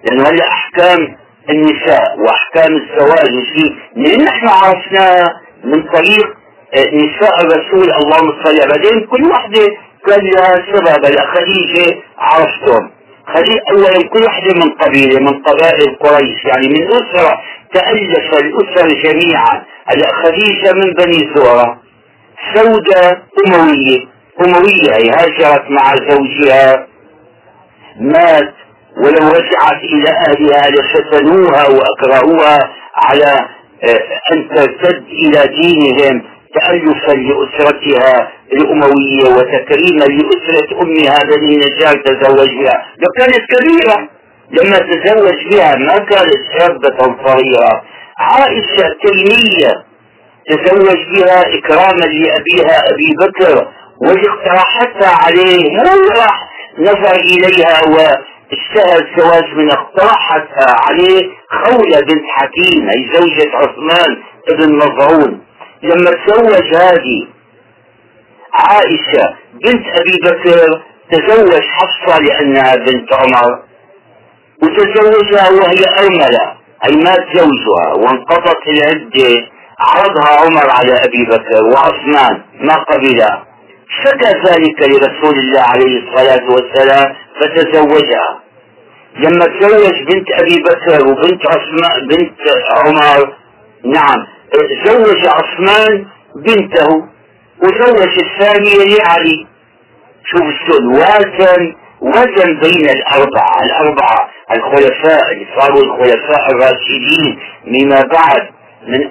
لأنه هلا أحكام النساء وأحكام الزواج وشيء لأن نحن عرفناها من طريق آه، نساء الرسول اللهم صل بعدين كل وحدة كان لها سبب خديجة عرفتم خديجة أولا كل وحدة من قبيلة من قبائل قريش يعني من أسرة تألف الأسر جميعا. خديجة من بني زهرة سودة أموية. أموية هي هاجرت مع زوجها مات ولو رجعت إلى أهلها لفتنوها وأكرهوها على آه، أن ترتد إلى دينهم تألفا لأسرتها الأموية وتكريما لأسرة أمها بني النجار تزوج بها. كانت كبيرة لما تزوج بها ما كانت شابة صغيرة. عائشة تيمية تزوج بها إكراما لأبيها أبي بكر واقترحتها عليه مو راح نظر إليها واشتهى الزواج من اقترحتها عليه خولة بنت حكيم أي زوجة عثمان بن مظعون لما تزوج هذه عائشة بنت أبي بكر تزوج حفصة لأنها بنت عمر وتزوجها وهي أرملة أي مات زوجها وانقضت العدة عرضها عمر على أبي بكر وعثمان ما قبلها شكى ذلك لرسول الله عليه الصلاة والسلام فتزوجها. لما تزوج بنت أبي بكر وبنت عثمان بنت عمر نعم زوج عثمان بنته وزوج الثانية لعلي. شوف السؤال وازن وزن بين الأربعة. الأربعة الخلفاء اللي صاروا الخلفاء الراشدين مما بعد من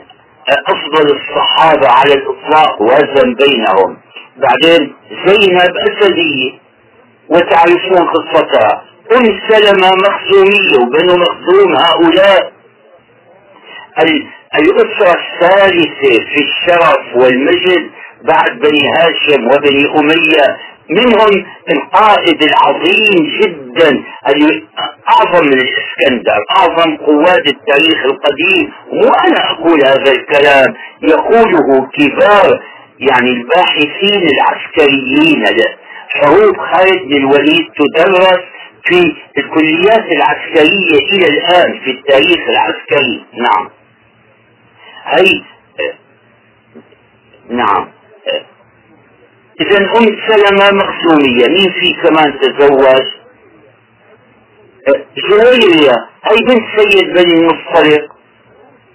أفضل الصحابة على الإطلاق وزن بينهم. بعدين زينب أسدية وتعرفون قصتها. أم سلمة مخزومية وبنو مخزوم هؤلاء. الأسرة الثالثة في الشرف والمجد بعد بني هاشم وبني أمية منهم القائد العظيم جدا أعظم من الإسكندر أعظم قوات التاريخ القديم. وأنا أقول هذا الكلام يقوله كبار يعني الباحثين العسكريين. حروب خالد بن الوليد تدرس في الكليات العسكرية إلى الآن في التاريخ العسكري. نعم. هي نعم. إذا أم سلمة مخزومية مين في كمان تزوج جويرية هي بنت سيد بني المصطلق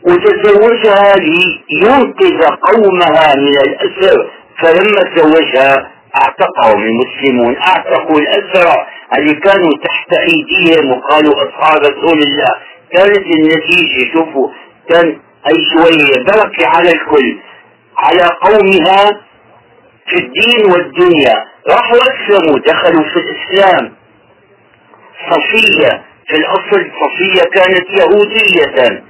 وتزوجها لينقذ قومها من الأسر فلما تزوجها اعتقهم المسلمون أعتقوا الأسرى اللي كانوا تحت أيديهم وقالوا أصحاب رسول الله. كانت النتيجة شوفوا كان أي شوية بركة على الكل على قومها في الدين والدنيا راحوا أسلموا دخلوا في الإسلام. صفية في الأصل صفية كانت يهودية.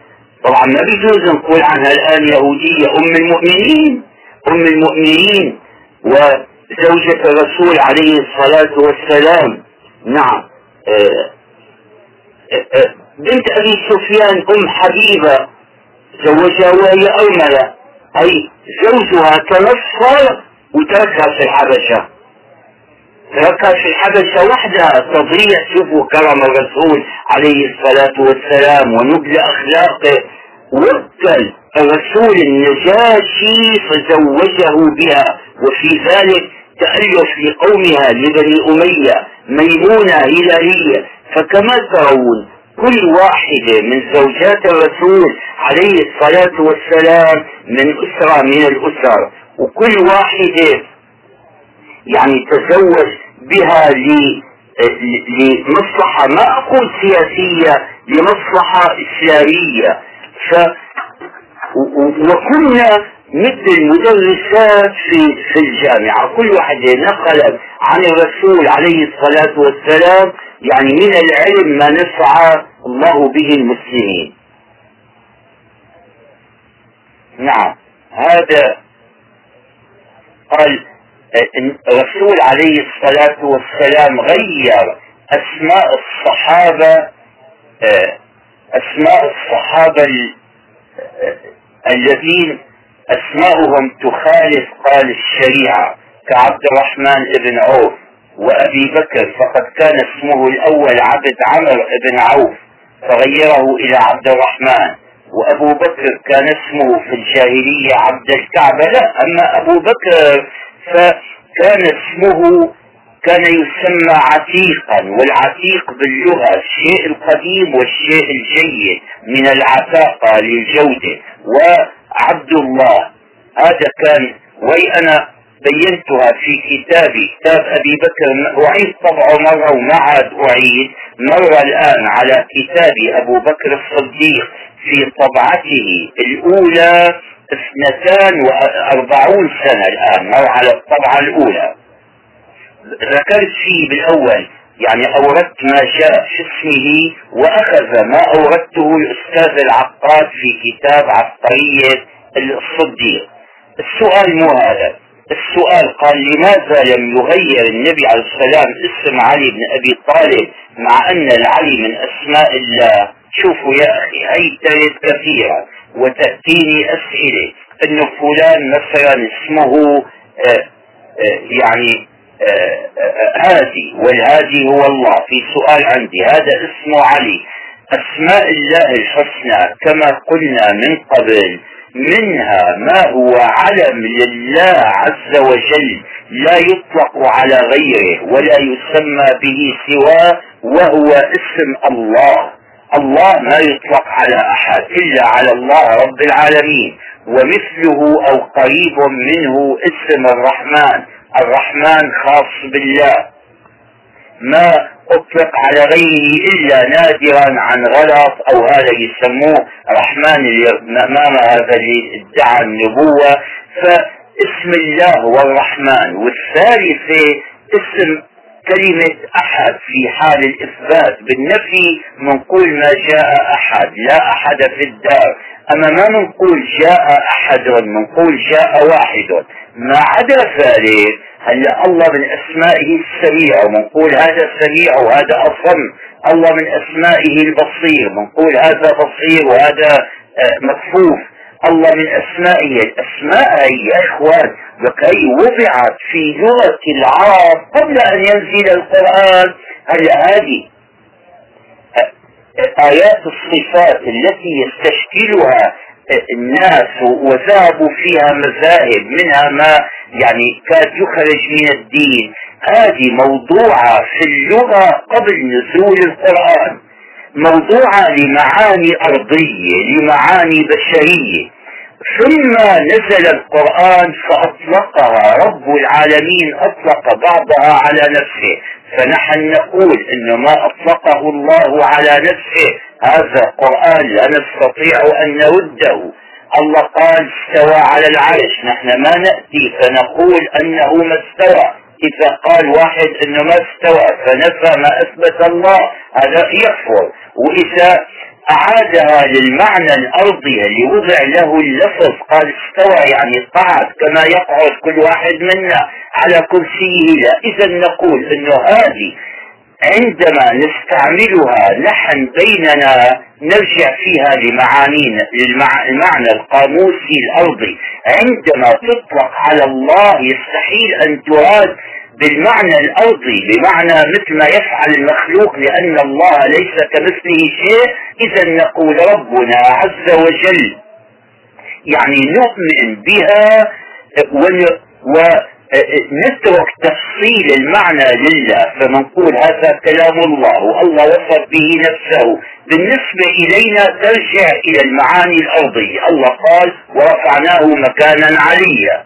طبعا ما بيجوز نقول عنها الآن يهودية. أم المؤمنين أم المؤمنين وزوجة الرسول عليه الصلاة والسلام. نعم. آه، آه، آه، بنت أبي سفيان أم حبيبة زوجها وهي أرملة. أي زوجها تنصر وتركها في الحبشة. تركها في الحبشة وحدها. تضيع شوفوا كرم الرسول عليه الصلاة والسلام ونبل أخلاقه. وكل الرسول النجاشي فزوجه بها. وفي ذلك تألف لقومها لبني أمية ميمونة هلالية. فكما ترون كل واحدة من زوجات الرسول عليه الصلاة والسلام من أسرة من الأسر. وكل واحدة يعني تزوج بها لمصلحة ما أقول سياسية لمصلحة إسلامية. ف وكنا مثل المدرسات في في الجامعة. كل واحدة نقلت عن الرسول عليه الصلاة والسلام يعني من العلم ما نفع الله به المسلمين. نعم. هذا قال الرسول عليه الصلاة والسلام غير أسماء الصحابة أسماء الصحابة الذين أسماؤهم تخالف قال الشريعة كعبد الرحمن بن عوف وأبي بكر فقد كان اسمه الأول عبد عمر بن عوف فغيره إلى عبد الرحمن. وأبو بكر كان اسمه في الجاهلية عبد الكعبة. لا أما أبو بكر فكان اسمه كان يسمى عتيقا والعتيق باللغة الشيء القديم والشيء الجيد من العتاقة للجودة. وعبد الله هذا كان وي أنا بينتها في كتابي كتاب أبي بكر أعيد طبعه مرة وما عاد أعيد مرة الآن على كتاب أبو بكر الصديق في طبعته الأولى اثنتان وأربعون سنة الآن مر على الطبعة الأولى. ذكرت فيه بالأول يعني أوردت ما جاء في اسمه وأخذ ما أوردته الأستاذ العقاد في كتاب عبقرية الصديق. السؤال مو هذا. السؤال قال لماذا لم يغير النبي عليه السلام اسم علي بن أبي طالب مع أن العلي من أسماء الله؟ شوفوا يا أخي ترد كثيرة وتأتيني أسئلة. أنه فلان مثلا اسمه آه، آه، يعني هادي والهادي هو الله. في سؤال عندي هذا اسمه علي. أسماء الله الحسنى كما قلنا من قبل منها ما هو علم لله عز وجل لا يطلق على غيره ولا يسمى به سواه وهو اسم الله. الله ما يطلق على أحد إلا على الله رب العالمين ومثله أو قريب منه اسم الرحمن الرحمن خاص بالله. ما أطلق على غيره إلا نادرا عن غلط أو هذا يسموه رحمن امام هذا اللي ادعى النبوة. فاسم الله هو الرحمن والثالثة اسم كلمة أحد في حال الإثبات بالنفي منقول ما جاء أحد لا أحد في الدار. أما ما منقول جاء أحد منقول جاء واحد. ما عدا ذلك هلأ الله من أسمائه السميع ومنقول هذا سميع وهذا أصم. الله من أسمائه البصير منقول هذا بصير وهذا آه، مكفوف. الله من اسمائه الاسماء هي يا إخوان. وكي وضعت في لغة العرب قبل أن ينزل القرآن هذه آيات الصفات التي يستشكلها الناس وذهبوا فيها مذاهب منها ما يعني كاد يخرج من الدين؟ هذه موضوعة في اللغة قبل نزول القرآن. موضوعة لمعاني أرضية لمعاني بشرية. ثم نزل القرآن فأطلقها. رب العالمين أطلق بعضها على نفسه. فنحن نقول إن ما أطلقه الله على نفسه. هذا قرآن لا نستطيع أن نرده الله قال استوى على العرش. نحن ما نأتي فنقول أنه ما استوى. إذا قال واحد أنه ما استوى فنفى ما أثبت الله هذا يكفر. وإذا أعادها للمعنى الأرضي اللي وضع له اللفظ قال استوى يعني قعد كما يقعد كل واحد منا على كرسيه لا. إذا نقول أنه هذه عندما نستعملها نحن بيننا نرجع فيها لمعانينا للمعنى القاموسي الأرضي. عندما تطلق على الله يستحيل أن تراد بالمعنى الأرضي بمعنى مثل ما يفعل المخلوق لأن الله ليس كمثله شيء إذا نقول ربنا عز وجل. يعني نؤمن بها ونترك تفصيل المعنى لله فنقول هذا كلام الله والله وصف به نفسه. بالنسبة إلينا ترجع إلى المعاني الأرضية. الله قال ورفعناه مكانا عليا.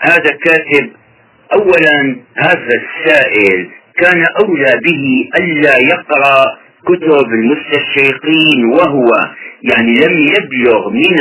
هذا كاتب اولا هذا السائل كان أولى به الا يقرأ كتب المستشرقين وهو يعني لم يبلغ من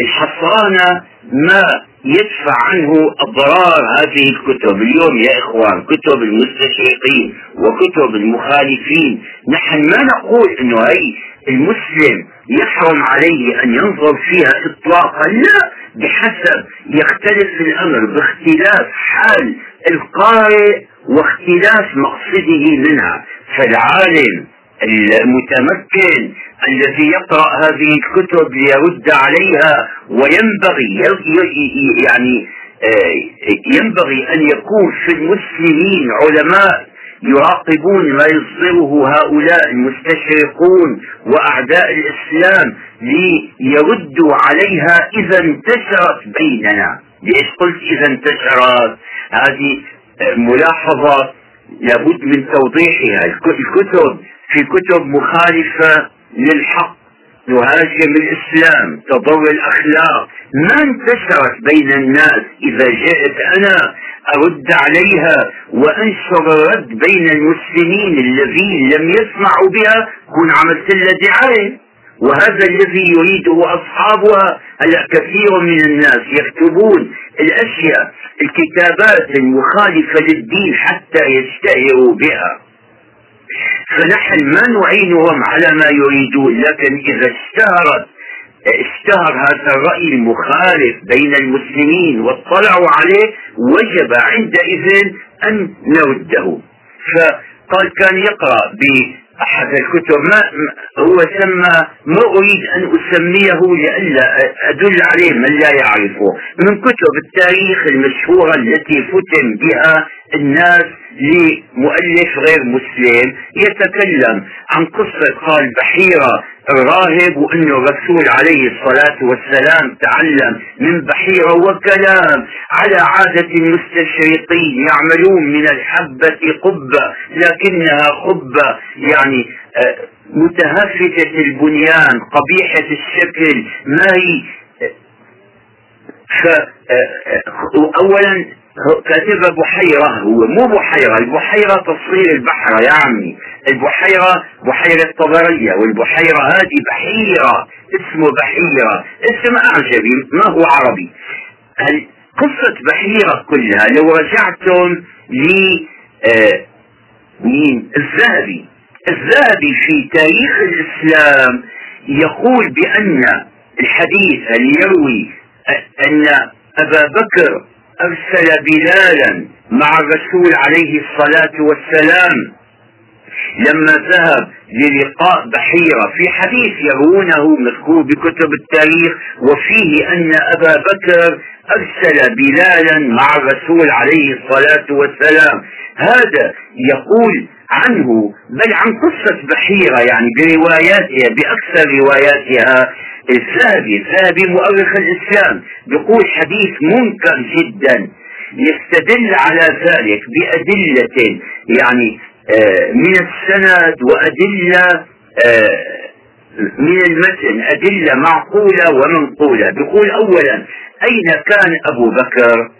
الحصانه ما يدفع عنه أضرار هذه الكتب. اليوم يا إخوان كتب المستشرقين وكتب المخالفين. نحن ما نقول إنه هي المسلم يحرم عليه أن ينظر فيها اطلاقا. لا بحسب يختلف الأمر باختلاف حال القارئ واختلاف مقصده منها. فالعالم المتمكن الذي يقرأ هذه الكتب ليرد عليها وينبغي يعني آه، ينبغي أن يكون في المسلمين علماء يراقبون ما يصدره هؤلاء المستشرقون وأعداء الإسلام ليردوا عليها إذا انتشرت بيننا. ليش قلت إذا انتشرت؟ هذه ملاحظة لابد من توضيحها. الكتب في كتب مخالفة للحق تهاجم الإسلام تضر الأخلاق. ما انتشرت بين الناس إذا جئت أنا أرد عليها وأنشر الرد بين المسلمين الذين لم يسمعوا بها كن عملت لها دعايه وهذا الذي يريده أصحابها هلأ كثير من الناس يكتبون الأشياء الكتابات المخالفة للدين حتى يشتهروا بها. فنحن ما نعينهم على ما يريدون لكن إذا اشتهرت اشتهر هذا الرأي المخالف بين المسلمين واطلعوا عليه وجب عندئذ أن نرده. فقال كان يقرأ أحد الكتب ما هو سمى ما أريد أن أسميه لئلا أدل عليه من لا يعرفه. من كتب التاريخ المشهورة التي فتن بها الناس لمؤلف غير مسلم يتكلم عن قصة قال بحيرة الراهب وأن الرسول عليه الصلاة والسلام تعلم من بحيرة وكلام على عادة المستشرقين يعملون من الحبة قبة لكنها قبة يعني آه، متهفتة البنيان قبيحة الشكل ما هي فأولا كاتب بحيرة هو مو بحيرة البحيرة تصوير البحر يا عمي البحيرة بحيرة طبرية والبحيرة هذه بحيرة اسمه بحيرة. اسم أعجبي ما هو عربي. قصة بحيرة كلها لو رجعتم ل آه، مين؟ الذهبي. الذهبي في تاريخ الإسلام يقول بأن الحديث اللي يروي أن أبا بكر أرسل بلالا مع الرسول عليه الصلاة والسلام. لما ذهب للقاء بحيرة في حديث يرونه مذكور بكتب التاريخ وفيه أن أبا بكر أرسل بلالا مع الرسول عليه الصلاة والسلام. هذا يقول عنه بل عن قصة بحيرة يعني برواياتها بأكثر رواياتها. الذهبي الذهبي مؤرخ الإسلام يقول حديث منكر جدا. يستدل على ذلك بأدلة يعني آه، من السند وأدلة آه، من المتن أدلة معقولة ومنقولة. بيقول أولا أين كان أبو بكر؟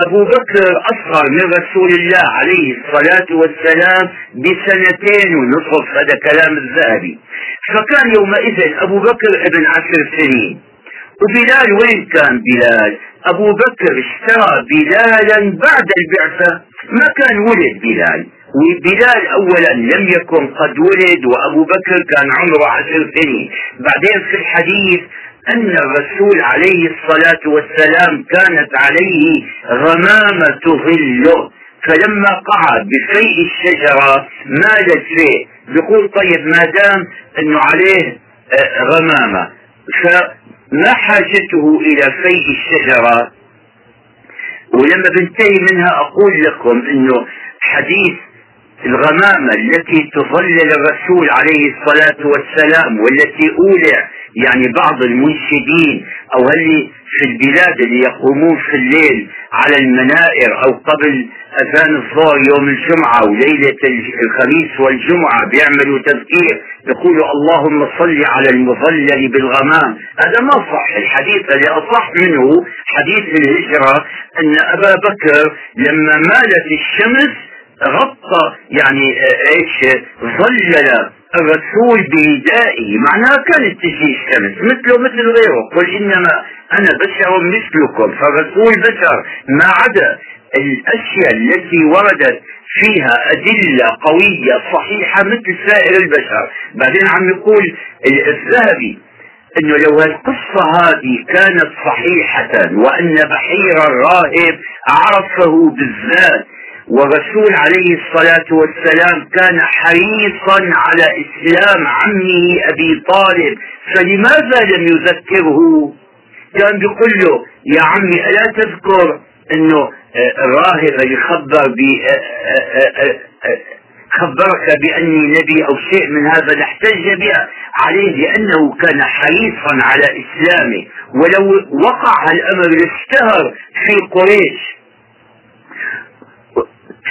أبو بكر أصغر من رسول الله عليه الصلاة والسلام بسنتين ونصف هذا كلام الذهبي. فكان يومئذ أبو بكر ابن عشر سنين. وبلال وين كان بلال؟ أبو بكر اشترى بلالا بعد البعثة. ما كان ولد بلال. وبلال اولا لم يكن قد ولد وأبو بكر كان عمره عشر سنين. بعدين في الحديث أن الرسول عليه الصلاة والسلام كانت عليه غمامة ظله فلما قعد بفيء الشجرة مال الفيء بيقول طيب ما دام أنه عليه آه، غمامة. فما حاجته إلى فيء الشجرة؟ ولما بنتهي منها أقول لكم أنه حديث الغمامة التي تظلل الرسول عليه الصلاة والسلام والتي أولع يعني بعض المنشدين أو اللي في البلاد اللي يقومون في الليل على المنائر أو قبل أذان الظهر يوم الجمعة وليلة الخميس والجمعة بيعملوا تذكير يقولوا اللهم صل على المظلل بالغمام. هذا ما صح. الحديث الذي أصح منه حديث الهجرة أن أبا بكر لما مالت الشمس غطى يعني إيش؟ ظلل. الرسول بندائه معناها كانت تجي الشمس مثله مثل غيره. قل إنما أنا بشر مثلكم. فالرسول بشر ما عدا الأشياء التي وردت فيها أدلة قوية صحيحة مثل سائر البشر. بعدين عم يقول الذهبي إنه لو القصة هذه كانت صحيحة وأن بحير الراهب عرفه بالذات والرسول عليه الصلاة والسلام كان حريصا على إسلام عمه أبي طالب. فلماذا لم يذكره؟ كان بيقول له يا عمي ألا تذكر أنه آه، الراهب اللي خبر ب خبرك بأني نبي أو شيء من هذا. لاحتج عليه لأنه كان حريصا على إسلامه. ولو وقع الأمر اشتهر في قريش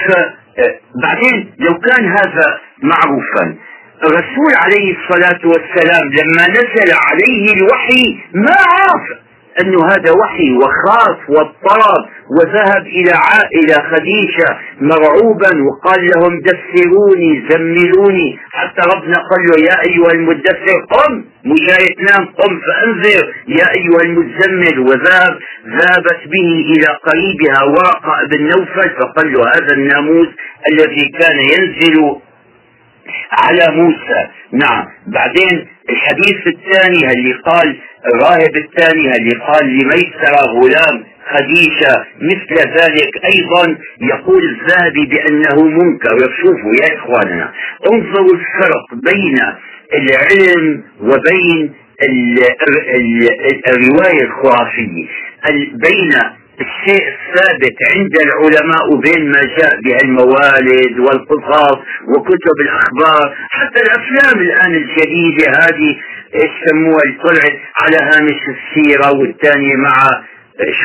فبعدين لو كان هذا معروفا الرسول عليه الصلاة والسلام لما نزل عليه الوحي ما عرف انه هذا وحي وخاف واضطرب وذهب إلى عائلة خديجة مرعوبا وقال لهم دثروني زملوني. حتى ربنا قال له يا أيها المدثر قم. مش تنام قم فأنذر. يا أيها المزمل. وذهب ذهبت به إلى قريبها ورقة بن نوفل فقال له هذا الناموس الذي كان ينزل على موسى. نعم. بعدين الحديث الثاني اللي قال الراهب الثاني اللي قال لميسر غلام خديجة مثل ذلك أيضا يقول الذهبي بأنه منكر. شوفوا يا إخواننا انظروا الفرق بين العلم وبين الرواية الخرافية. بين الشيء الثابت عند العلماء وبين ما جاء به الموالد والقصص وكتب الأخبار. حتى الأفلام الآن الجديدة هذه يسموها طلعت على هامش السيرة والثانية مع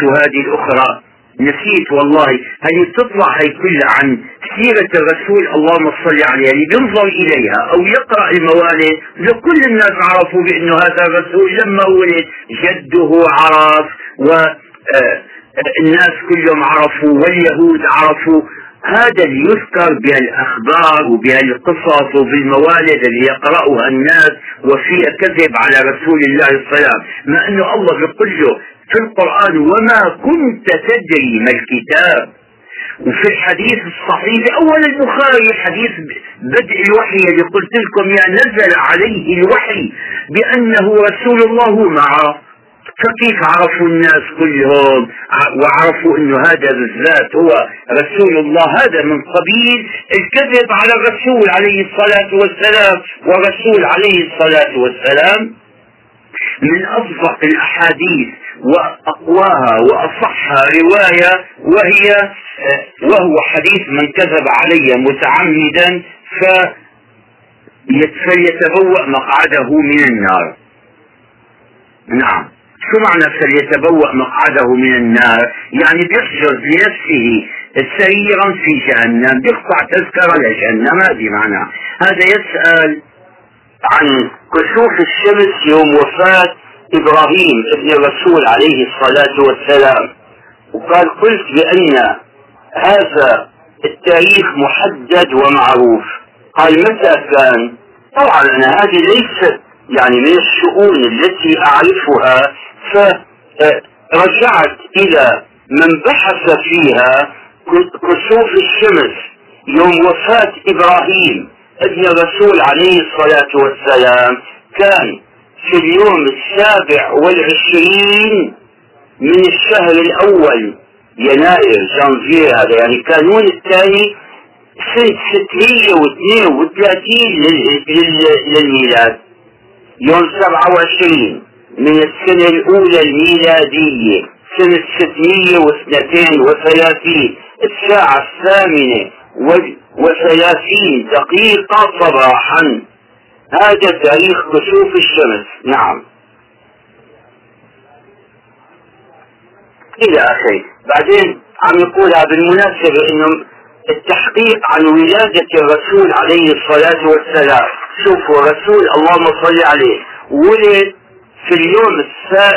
هذه الأخرى. نسيت والله هي تطلع هي كلها عن سيرة الرسول اللهم صل عليه اللي بينظر إليها أو يقرأ الموالد. لكل الناس عرفوا بأنه هذا الرسول لما ولد جده عرف و آه، الناس كلهم عرفوا واليهود عرفوا هذا اللي يذكر بهالاخبار وبهالقصص وبالموالد اللي يقرأها الناس وفيها كذب على رسول الله السلام ما أنه الله بيقول له في القرآن وما كنت تدري ما الكتاب. وفي الحديث الصحيح أول البخاري حديث بدء الوحي اللي قلت لكم يا نزل عليه الوحي بأنه رسول الله معه. فكيف عرفوا الناس كلهم؟ وعرفوا إنه هذا بالذات هو رسول الله هذا من قبيل الكذب على الرسول عليه الصلاة والسلام. والرسول عليه الصلاة والسلام من أصدق الأحاديث وأقواها وأصحها رواية وهي وهو حديث من كذب علي متعمدا فليتبوأ مقعده من النار. نعم. شو معنى فليتبوأ مقعده من النار يعني بيحجز لنفسه سريرا في جهنم بيقطع تذكرة لجهنم هذه معناه هذا يسأل عن كسوف الشمس يوم وفاة إبراهيم ابن الرسول عليه الصلاة والسلام. وقال قلت بأن هذا التاريخ محدد ومعروف. قال متى كان؟ طبعا أنا هذه ليست يعني من الشؤون التي أعرفها فرجعت إلى من بحث فيها كسوف الشمس يوم وفاة إبراهيم ابن الرسول عليه الصلاة والسلام كان في اليوم السابع والعشرين من الشهر الأول يناير جانفير هذا يعني كانون الثاني سنة 632 للميلاد. يوم 27 من السنة الأولى الميلادية سنة 632 الساعة الثامنة وثلاثين دقيقة صباحا. هذا تاريخ كسوف الشمس. نعم. إلى آخره. بعدين عم يقولها بالمناسبة إنه التحقيق عن ولادة الرسول عليه الصلاة والسلام. شوفوا رسول اللهم صل عليه. ولد في اليوم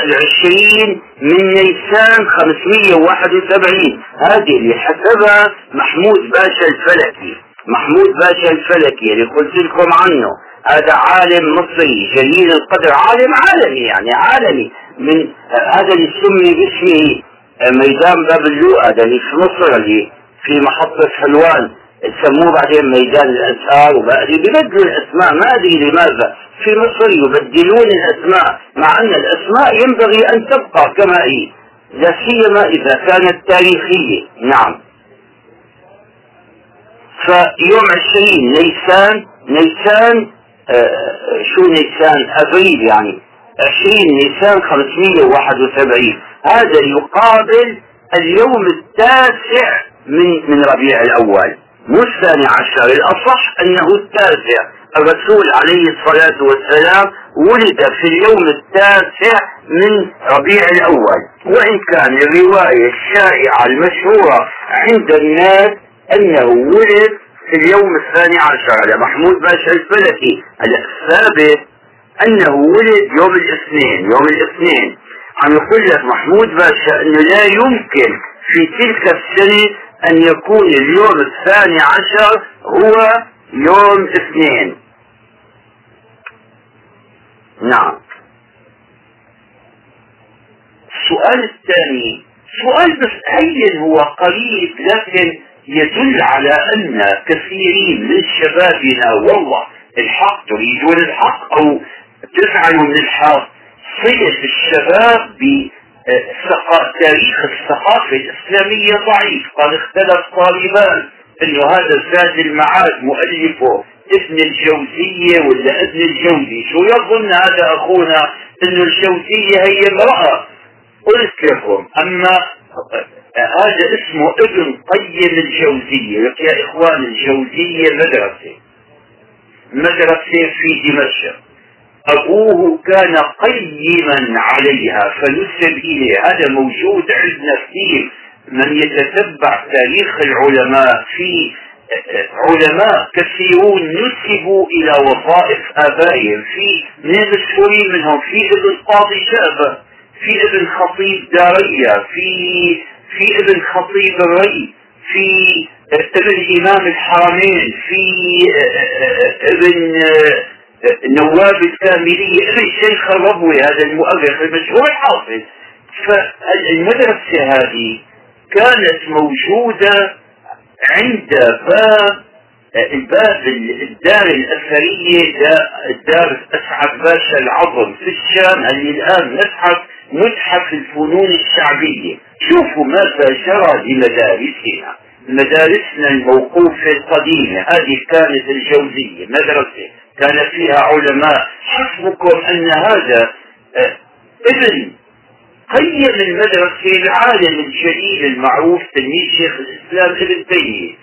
العشرين من نيسان 571 هذه اللي حسبها محمود باشا الفلكي. محمود باشا الفلكي اللي قلت لكم عنه. هذا عالم مصري جليل القدر. عالم عالمي يعني عالمي. من هذا اللي سمي باسمه ميدان باب هذا اللي في مصر اللي في محطة حلوان. سموه بعدين ميدان الأزهار وبعدين بيبدلوا الأسماء. ما أدري لماذا. في مصر يبدلون الأسماء مع أن الأسماء ينبغي أن تبقى كما هي لا سيما إذا كانت تاريخية. نعم. فيوم عشرين نيسان نيسان آه شو نيسان؟ أبريل يعني. عشرين نيسان خمسمية وواحد وسبعين. هذا يقابل اليوم التاسع من من ربيع الأول. مو الثاني عشر الأصح أنه التاسع. الرسول عليه الصلاة والسلام ولد في اليوم التاسع من ربيع الأول. وإن كان الرواية الشائعة المشهورة عند الناس أنه ولد في اليوم الثاني عشر. على محمود باشا الفلكي الثابت أنه ولد يوم الاثنين يوم الاثنين. عم يقول لك محمود باشا أنه لا يمكن في تلك السنة أن يكون اليوم الثاني عشر هو يوم اثنين. نعم. السؤال الثاني سؤال بس هو قريب لكن يدل على أن كثيرين من شبابنا والله الحق تريدون الحق أو تفعلوا من الحق صيغ الشباب تاريخ الثقافة الإسلامية ضعيف. قد اختلف طالبان إنه هذا زاد المعاد مؤلفه ابن الجوزية ولا ابن الجوزي. شو يظن هذا أخونا؟ إنه الجوزية هي امرأة. قلت لكم أما هذا اسمه ابن قيم الجوزية. يا إخوان الجوزية مدرسة. مدرسة في دمشق. أبوه كان قيما عليها فنسب إليه. هذا موجود عندنا كثير من يتتبع تاريخ العلماء في علماء كثيرون نسبوا إلى وظائف آبائهم. في من المشهورين منهم في ابن قاضي شعبة في ابن خطيب دارية في في ابن خطيب الري في ابن إمام الحرمين في ابن نواب الكاملية ابن شيخ الربوي هذا المؤرخ المشهور الحافظ. فالمدرسة هذه كانت موجودة عند باب الباب الدار الأثرية دار أسعد باشا العظم في الشام. اللي الآن متحف متحف الفنون الشعبية. شوفوا ماذا جرى لمدارسنا. مدارسنا الموقوفة القديمة هذه كانت الجوزية مدرسة. كان فيها علماء حسبكم أن هذا آه، ابن قيم المدرسة العالم الجليل المعروف تلميذ شيخ الإسلام ابن تيمية.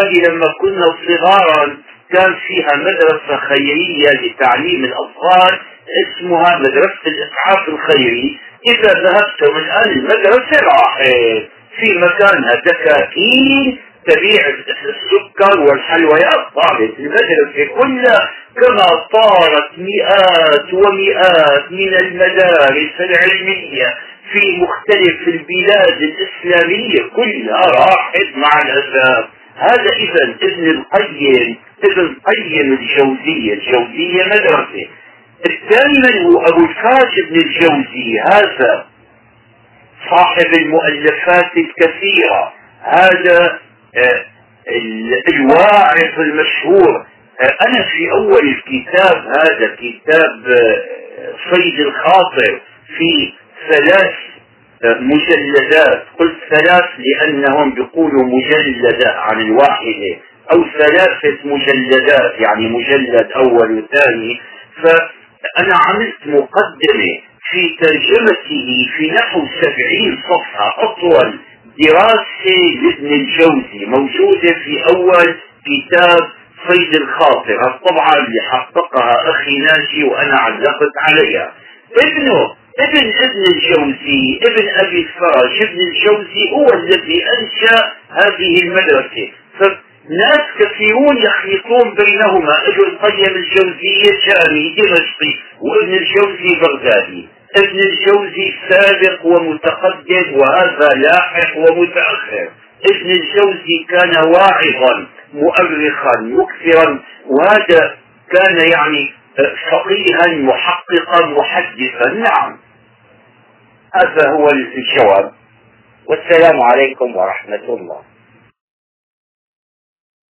هذه لما كنا صغارا كان فيها مدرسة خيرية لتعليم الأطفال اسمها مدرسة الإسعاف الخيري. إذا ذهبتم الآن المدرسة راحت في مكانها دكاكين تبيع السكر والحلويات طارت المدرسة كلها كما طارت مئات ومئات من المدارس العلمية في مختلف البلاد الإسلامية كلها راحت مع الأسف. هذا إذا ابن القيم ابن قيم الجوزية الجوزية مدرسة. الثاني هو أبو الفاج بن الجوزي. هذا صاحب المؤلفات الكثيرة. هذا الواعظ المشهور. أنا في أول الكتاب هذا كتاب آه، صيد الخاطر في ثلاث مجلدات. قلت ثلاث لأنهم بيقولوا مجلدة عن الواحدة أو ثلاثة مجلدات يعني مجلد أول وثاني. فأنا عملت مقدمة في ترجمته في نحو سبعين صفحة أطول. دراسة لابن الجوزي موجودة في أول كتاب صيد الخاطر. الطبعة اللي حققها أخي ناجي وأنا علقت عليها. ابنه ابن ابن الجوزي ابن أبي الفرج ابن الجوزي هو الذي أنشأ هذه المدرسة. فناس كثيرون يخلطون بينهما ابن القيم الجوزي الشامي دمشقي وابن الجوزي بغدادي. ابن الجوزي سابق ومتقدم وهذا لاحق ومتأخر. ابن الجوزي كان واعظا مؤرخا مكثرا وهذا كان يعني فقيها محققا محدثا. نعم. هذا هو الجواب. والسلام عليكم ورحمة الله.